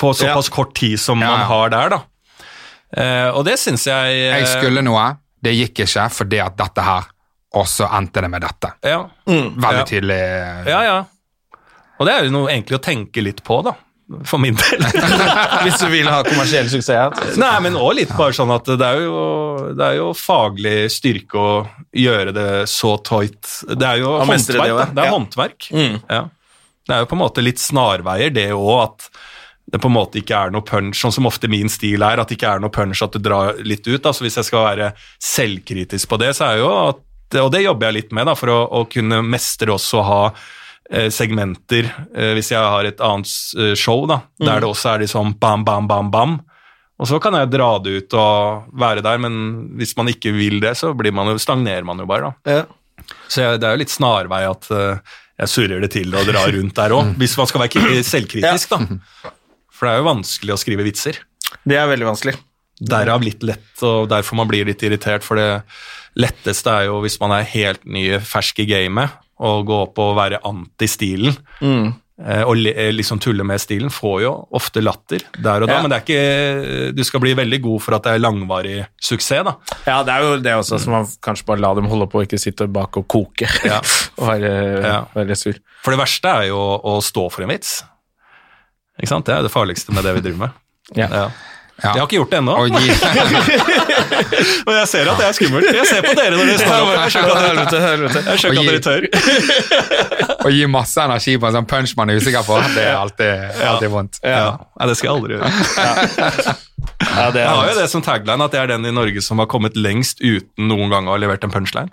På såpass kort tid som Ja, man har der, da. Uh, og det syns jeg uh, Jeg skulle noe, det gikk ikke fordi at dette her, og så endte det med dette. Ja, Veldig Ja. tydelig. ja. ja. Og det er jo noe egentlig å tenke litt på, da. For min del. Hvis du vil ha kommersiell suksess. Nei, men også litt bare sånn at det er jo, det er jo faglig styrke å gjøre det så tight. Det er jo håndverk, det. Det er Ja. håndverk. Mm. Ja. Det er jo på en måte litt snarveier, det òg, at det på en måte ikke er noe punch, sånn som ofte min stil er, at det ikke er noe punch at du drar litt ut. Altså hvis jeg skal være selvkritisk på det, så er jo at Og det jobber jeg litt med, da, for å, å kunne mestre også å ha eh, segmenter, eh, hvis jeg har et annet eh, show, da, der det også er liksom bam, bam, bam, bam. Og så kan jeg dra det ut og være der, men hvis man ikke vil det, så blir man jo, stagnerer man jo bare, da. Ja. Så jeg, det er jo litt snarvei at jeg surrer det til og drar rundt der òg, hvis man skal være selvkritisk, da. For det er jo vanskelig å skrive vitser. Det er veldig vanskelig. Derav litt lett, og derfor man blir litt irritert, for det letteste er jo hvis man er helt ny, fersk i gamet, å gå opp og være anti-stilen. Mm. Og eh, liksom tulle med stilen får jo ofte latter der og da, Ja. men det er ikke, du skal bli veldig god for at det er langvarig suksess. da. Ja, det er jo det også, så man kanskje bare la dem holde på ikke sitte bak og koke Ja. og være, Ja. være sur. For det verste er jo å stå for en vits. Ikke sant? Det er det farligste med det vi driver med. Ja. Ja. Ja. Jeg har ikke gjort det ennå, Og men jeg ser at det er skummelt. Jeg ser på dere når dere står opp. Jeg skjønner at dere, skjønner at dere tør. og gi masse energi på en sånn punch man er usikker på, det er alltid, alltid vondt. Ja. ja. det skal jeg aldri gjøre. Ja, det Jeg har jo det som tagline at jeg er den i Norge som har kommet lengst uten noen gang å ha levert en punchline.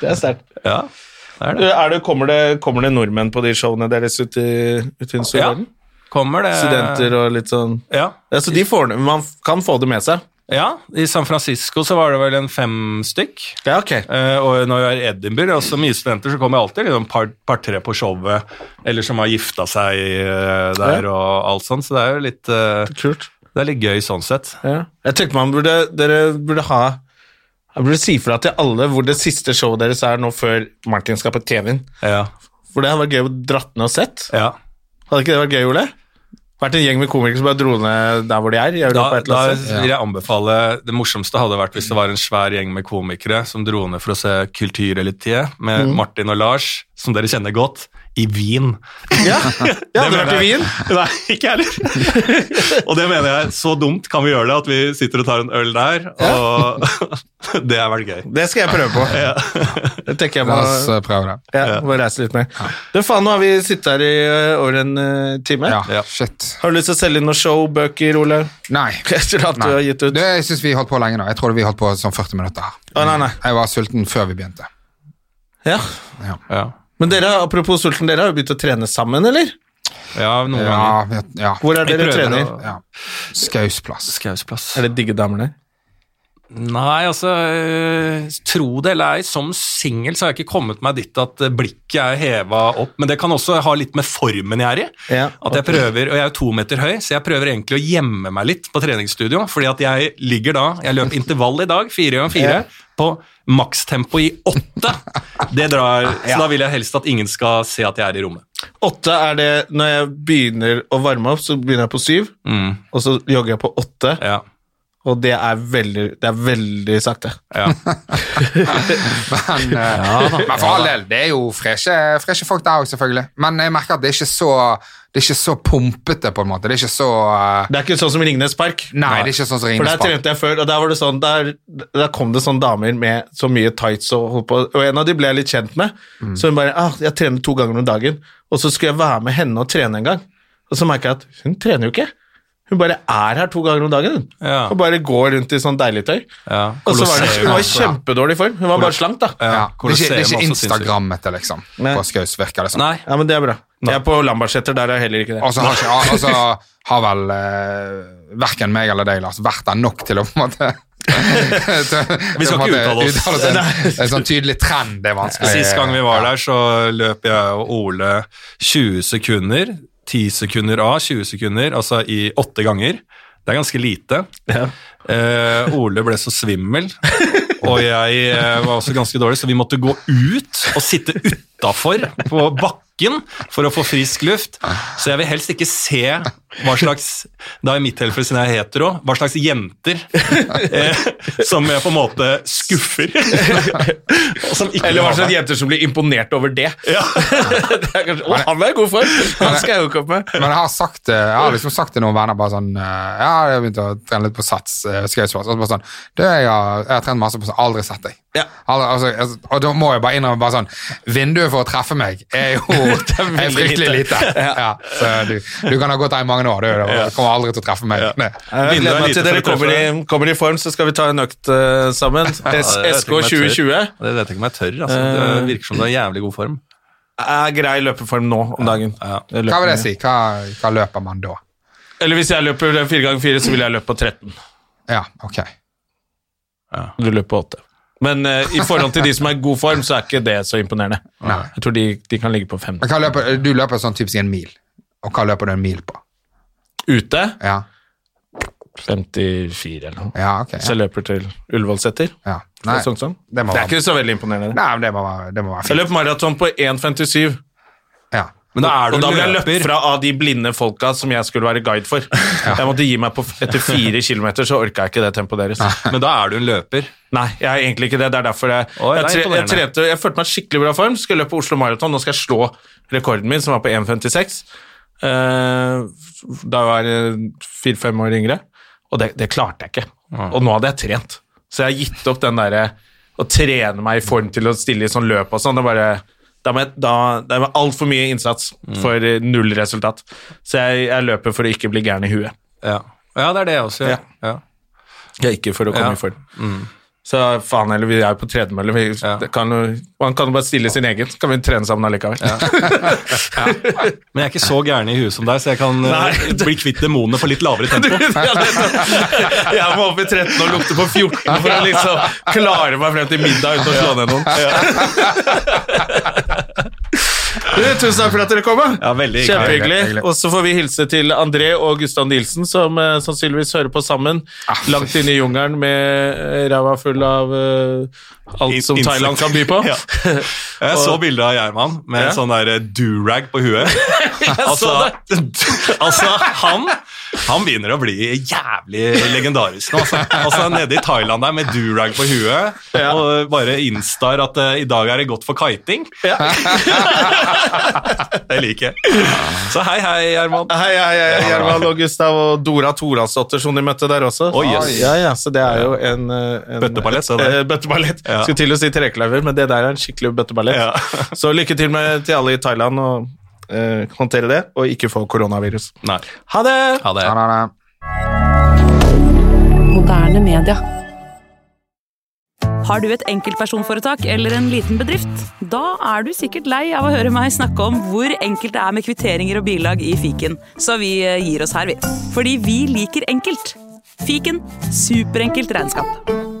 det er sterkt. Ja, er det. Er det, kommer, det, kommer det nordmenn på de showene deres ute i, ut i den store Ja. Kommer det Studenter og litt sånn Ja. ja, Så de får, man kan få det med seg? ja. I San Francisco så var det vel en fem stykk. Ja, ok. Eh, og når jeg er i Edinburgh, og så mye studenter, så kommer jeg alltid liksom par- par-tre på showet, eller som har gifta seg eh, der Ja. og alt sånt, så det er jo litt, eh, Kult. det er litt gøy sånn sett. Ja. Jeg tenkte man burde, dere burde ha Jeg burde si fra til alle hvor det siste showet deres er nå før Martin skal på TV-en. Ja. For det hadde vært gøy å dratt ned og sett. ja. Hadde ikke det vært gøy, Ole? Vært en gjeng med komikere som bare dro ned der hvor de er? i Da, da vil jeg anbefale Det morsomste hadde vært hvis det var en svær gjeng med komikere som dro ned for å se Kulturelitiet med Mm. Martin og Lars, som dere kjenner godt, i Wien. Ja, hadde Det vært i Wien. Nei, ikke heller. og det mener jeg, så dumt kan vi gjøre det, at vi sitter og tar en øl der, og det er vel gøy. Det skal jeg prøve på. Det tenker jeg La må, oss eh, prøve det. ja, må reise litt mer. Du, faen, nå har vi sittet her i eh, over en eh, time. Ja, Ja. shit. Har du lyst til å selge inn noen showbøker, Ole? Nei. Etter at du Nei. har gitt ut? Det, jeg syns vi holdt på lenge nå. Jeg tror vi holdt på sånn 40 minutter. her. Nei, nei. Jeg var sulten før vi begynte. Ja. Ja, Men dere, apropos sulten, dere har jo begynt å trene sammen, eller? ja noen. Ja, ganger. ja. Hvor er dere trener? ja. Skausplass. Skausplass. Er det digge damer der? Nei, altså øh, Tro det eller ei, som singel så har jeg ikke kommet meg dit at øh, blikket er heva opp. Men det kan også ha litt med formen jeg er i. Ja, At jeg prøver, og jeg er jo to meter høy, så jeg prøver egentlig å gjemme meg litt på treningsstudio. Fordi at jeg ligger da Jeg løp intervall i dag, fire ganger fire, på makstempo i åtte. Det drar, Så da vil jeg helst at ingen skal se at jeg er i rommet. Åtte er det Når jeg begynner å varme opp, så begynner jeg på syv, Mm, og så jogger jeg på åtte, ja. Og det er veldig, det er veldig sakte. Ja. Men, eh, men for all del, det er jo freshe, freshe folk der òg, selvfølgelig. Men jeg merker at det er ikke så Det er ikke så pumpete, på en måte. Det er ikke så uh... Det er ikke sånn som Ringnes Park. Nei, det er ikke sånn som For der trente jeg før, og der, var det sånn, der, der kom det sånne damer med så mye tights og og en av de ble jeg litt kjent med. Mm. Så hun bare ah, 'Jeg trener to ganger om dagen', og så skulle jeg være med henne og trene en gang. Og så merka jeg at hun trener jo ikke. Hun bare er her to ganger om dagen. Hun. Ja. Og bare går rundt i sånn deilig tøy. Ja. Og så var det, hun var i Colosseum. kjempedårlig form. Hun var bare slank, da. Ja, det, er ikke, det er ikke. Instagrammete, liksom, Nei. på Skaus, virker det. Nei. Ja, men det er bra. Jeg er på Lambertseter, der er heller ikke det. Og så har, ikke, og har vel eh, verken meg eller deg, Lars, vært der nok til å på en måte Vi skal ikke uttale oss. uttale er En sånn tydelig trend, det er vanskelig. Sist gang vi var der, så løp jeg og Ole 20 sekunder. 10 sekunder av 20 sekunder, altså i åtte ganger. Det er ganske lite. Eh, Ole ble så svimmel, og jeg eh, var også ganske dårlig, så vi måtte gå ut og sitte utafor på bakken for å få frisk luft. Så jeg vil helst ikke se hva slags Da i mitt tilfelle, siden jeg er hetero, hva slags jenter eh, som jeg på en måte skuffer. og som ikke Eller hva slags jenter som blir imponert over det. Ja. det er kanskje, å, han er i god form! Han skal jeg jo komme med. Men jeg har sagt det, jeg har liksom sagt til noen venner bare sånn eh, Ja, jeg har begynt å trene litt på sats. eh, Skausfors. Og så bare sånn det jeg har, jeg har trent masse på sats, aldri sett deg. Ja. Aldri, altså, altså, og da må jeg bare innrømme bare sånn Vinduet for å treffe meg er jo er fryktelig lite. lite. Ja. så du, du kan ha gått der i mange år, du. Du kommer aldri til å treffe meg. Ja. Jeg gleder meg til dere kommer i, kommer i form, så skal vi ta en økt uh, sammen. Ja, det SK ikke om jeg tør. 2020 Det vet jeg ikke om jeg tør. Altså. Det virker som du er i jævlig god form. er grei løpeform nå om dagen. Ja. Jeg Hva vil det si? Hva, hva løper man da? Eller hvis jeg løper fire ganger fire, så vil jeg løpe på 13. Ja, ok. Du løper på 8. Men uh, i forhold til de som er i god form, så er ikke det så imponerende. Nei. Jeg tror de, de kan ligge på 5. Men hva løper, du løper sånn typisk en mil. Og hva løper du en mil på? Ute Ja, 54 eller noe. ja ok. Så jeg løper til Ullevålseter. Ja. Nei, sånn, sånn. det må Det er være- ikke så veldig imponerende. nei, men det må være, det må være Jeg fint. løp maraton på 1,57. Ja. Men da er du og da ble jeg løpt fra av de blinde folka som jeg skulle være guide for. Jeg måtte gi meg på Etter fire kilometer så orka jeg ikke det tempoet deres. Men da er du en løper. Nei, jeg er egentlig ikke det. Det er derfor jeg Oi, jeg, tre, jeg, trente, jeg følte meg skikkelig bra form. Skal løpe Oslo Maraton. Nå skal jeg slå rekorden min, som var på 1,56. Eh, da var jeg fire-fem år yngre. Og det, det klarte jeg ikke. Og nå hadde jeg trent. Så jeg har gitt opp den derre å trene meg i form til å stille i sånn løp og sånn. Det var bare da må jeg, da, det er altfor mye innsats for eh, null resultat. Så jeg, jeg løper for å ikke bli gæren i huet. Ja. ja, det er det jeg også gjør. Ja. Ja. Ikke for å komme i form. Så faen heller, vi er jo på tredemølle. Vi, Ja. kan, jo- man kan jo bare stille sin egen, så kan vi trene sammen allikevel. Men jeg er ikke så gæren i huet som deg, så jeg kan eh, Nei. bli kvitt demonene på litt lavere tempo. Jeg må opp i 13 og lukte på 14 for å liksom klare meg frem til middag uten å slå ned noen. Tusen takk for at dere kom. Ja, veldig hyggelig. Kjempehyggelig. Og så får vi hilse til André og Gustav Nilsen, som eh, sannsynligvis hører på sammen. langt inne i jungelen med eh, ræva full av eh, alt som In- Thailand kan by på. Ja. Jeg så bildet av Gjerman med Ja. en sånn der durag på huet. altså, altså, han han begynner å bli jævlig legendarisk nå. Altså. altså Nede i Thailand der med durag på huet Ja. og bare instar at uh, i dag er det godt for kiting. Ja. Det liker jeg. Så hei, hei, Gjerman. Hei, hei, hei, Gjerman og Gustav og Dora Toralsdottir som de møtte der også. Oh, yes. Ja, ja, så det er jo en, eh, en Bøtteballett, så det. Eh, Bøtteballett. Ja. Skulle til å si trekløver, men det der er en skikkelig bøtteballett. Ja. så lykke til med, til alle i Thailand og eh, håndtere det, og ikke få koronavirus. Nei. Ha det! Ha det. Ha ja, ja. Moderne media. Har du et enkeltpersonforetak eller en liten bedrift? Da er du sikkert lei av å høre meg snakke om hvor enkelt det er med kvitteringer og bilag i fiken, så vi eh, gir oss her, vi. Fordi vi liker enkelt. Fiken superenkelt regnskap.